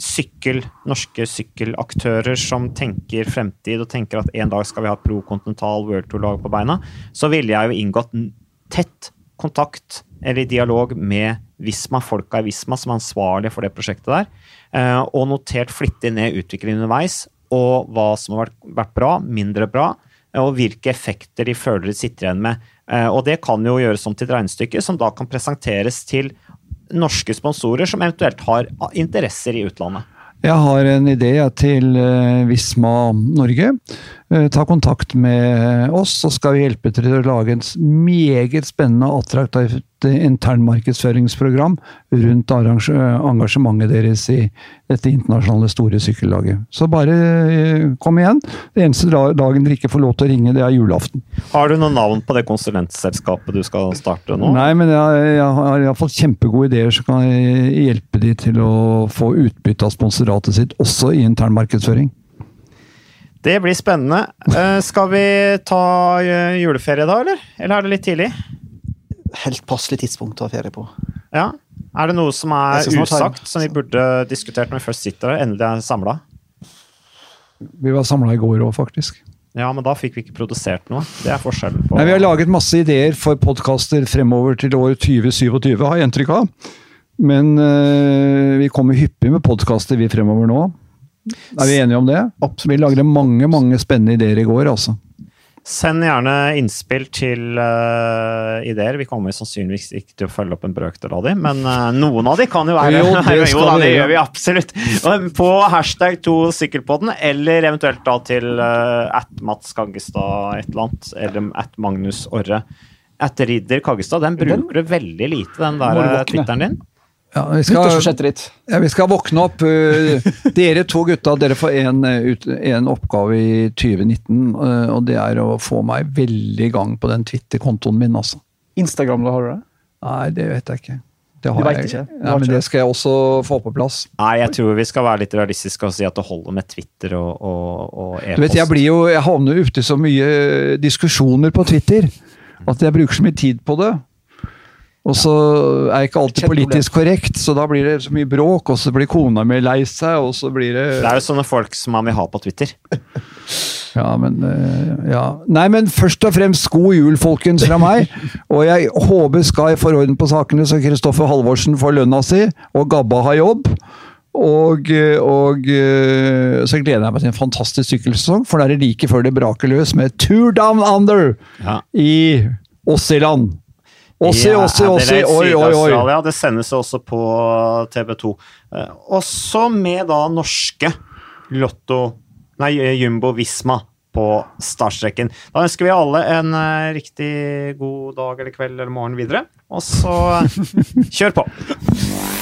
sykkel, norske sykkelaktører som tenker fremtid og tenker at en dag skal vi ha et pro continental World Tour-lag på beina, så ville jeg jo inngått tett kontakt eller dialog med Visma, folka i Visma som er ansvarlige for det prosjektet der, eh, og notert flittig ned utviklingen underveis, og hva som har vært, bra, mindre bra, og hvilke effekter de føler de sitter igjen med. Eh, Og det kan jo gjøres om til et regnestykke som da kan presenteres til norske sponsorer som eventuelt har interesser i utlandet. Jeg har en idé til eh, Visma Norge. Eh, Ta kontakt med oss, så skal vi hjelpe til å lage et meget spennende og attraktivt internmarkedsføringsprogram rundt engasjementet deres i dette internasjonale store sykkellaget. Så bare eh, kom igjen. Det eneste dagen dere ikke får lov til å ringe, det er julaften. Har du noe navn på det konsulentselskapet du skal starte nå? Nei, men jeg, jeg har iallfall kjempegode ideer som kan hjelpe de til å få utbytte av sponsoratet sitt, også i intern markedsføring. Det blir spennende. Uh, skal vi ta eh, juleferie da, eller? Eller er det litt tidlig? Helt passelig tidspunkt å ha ferie på. Ja. Er det noe som er usagt, som vi burde diskutert når vi først sitter der? Endelig er samla? Vi var samla i går òg, faktisk. Ja, men da fikk vi ikke produsert noe. Det er forskjellen på Nei, vi har laget masse ideer for podkaster fremover til år 2027, har jeg inntrykk av. Men eh, vi kommer hyppig med podkaster vi fremover nå. Er vi enige om det? Absolutt. Vi lagde mange mange spennende ideer i går, altså. Send gjerne innspill til uh, ideer. Vi kommer sannsynligvis ikke til å følge opp en brøkdel av dem, men uh, noen av de kan jo være Jo, det skal da, det gjør vi absolutt. På hashtag to sykkelpodden, eller eventuelt da til uh, at Mats Kaggestad et eller annet, eller at Magnus Orre. At Ridder Kaggestad, den bruker du veldig lite, den der. Twitteren din. Ja, vi, skal, ja, vi skal våkne opp. eh, dere to gutta dere får en, ut- en oppgave i 2019. eh, og det er å få meg veldig i gang på den Twitter-kontoen min, altså. Instagram, da har du det? Nei, det vet jeg ikke. Det Du vet jeg- ikke? Du Ja, men det skal jeg også få på plass. Nei, jeg tror vi skal være litt realistiske og si at det holder med Twitter og, og, og e-post. Du vet, jeg, blir jo, jeg havner jo ute i så mye diskusjoner på Twitter at jeg bruker så mye tid på det. Og så er jeg ikke alltid politisk korrekt, så da blir det så mye bråk, og så blir kona mi lei seg, og så blir det Det er jo sånne folk som man vil ha på Twitter. Ja, men eh, ja. Nei, men først og fremst god jul, folkens, fra meg. Og jeg håper Sky får orden på sakene, så Kristoffer Halvorsen får lønna si, og Gabba har jobb. Og, eh, og eh, så gleder jeg meg til en fantastisk sykkelsesong, for da er det like før det braker løs med Tour Down Under Ja. i Åssiland. Åssi, I Åssi, Åssi, Adelaide, oi, oi, oi. Syd-Australia. Det sendes også på TV 2. Eh, Også med da norske Lotto Nei, Jumbo Visma på startstreken. Da ønsker vi alle en eh, riktig god dag eller kveld eller morgen videre. Og så eh, kjør på!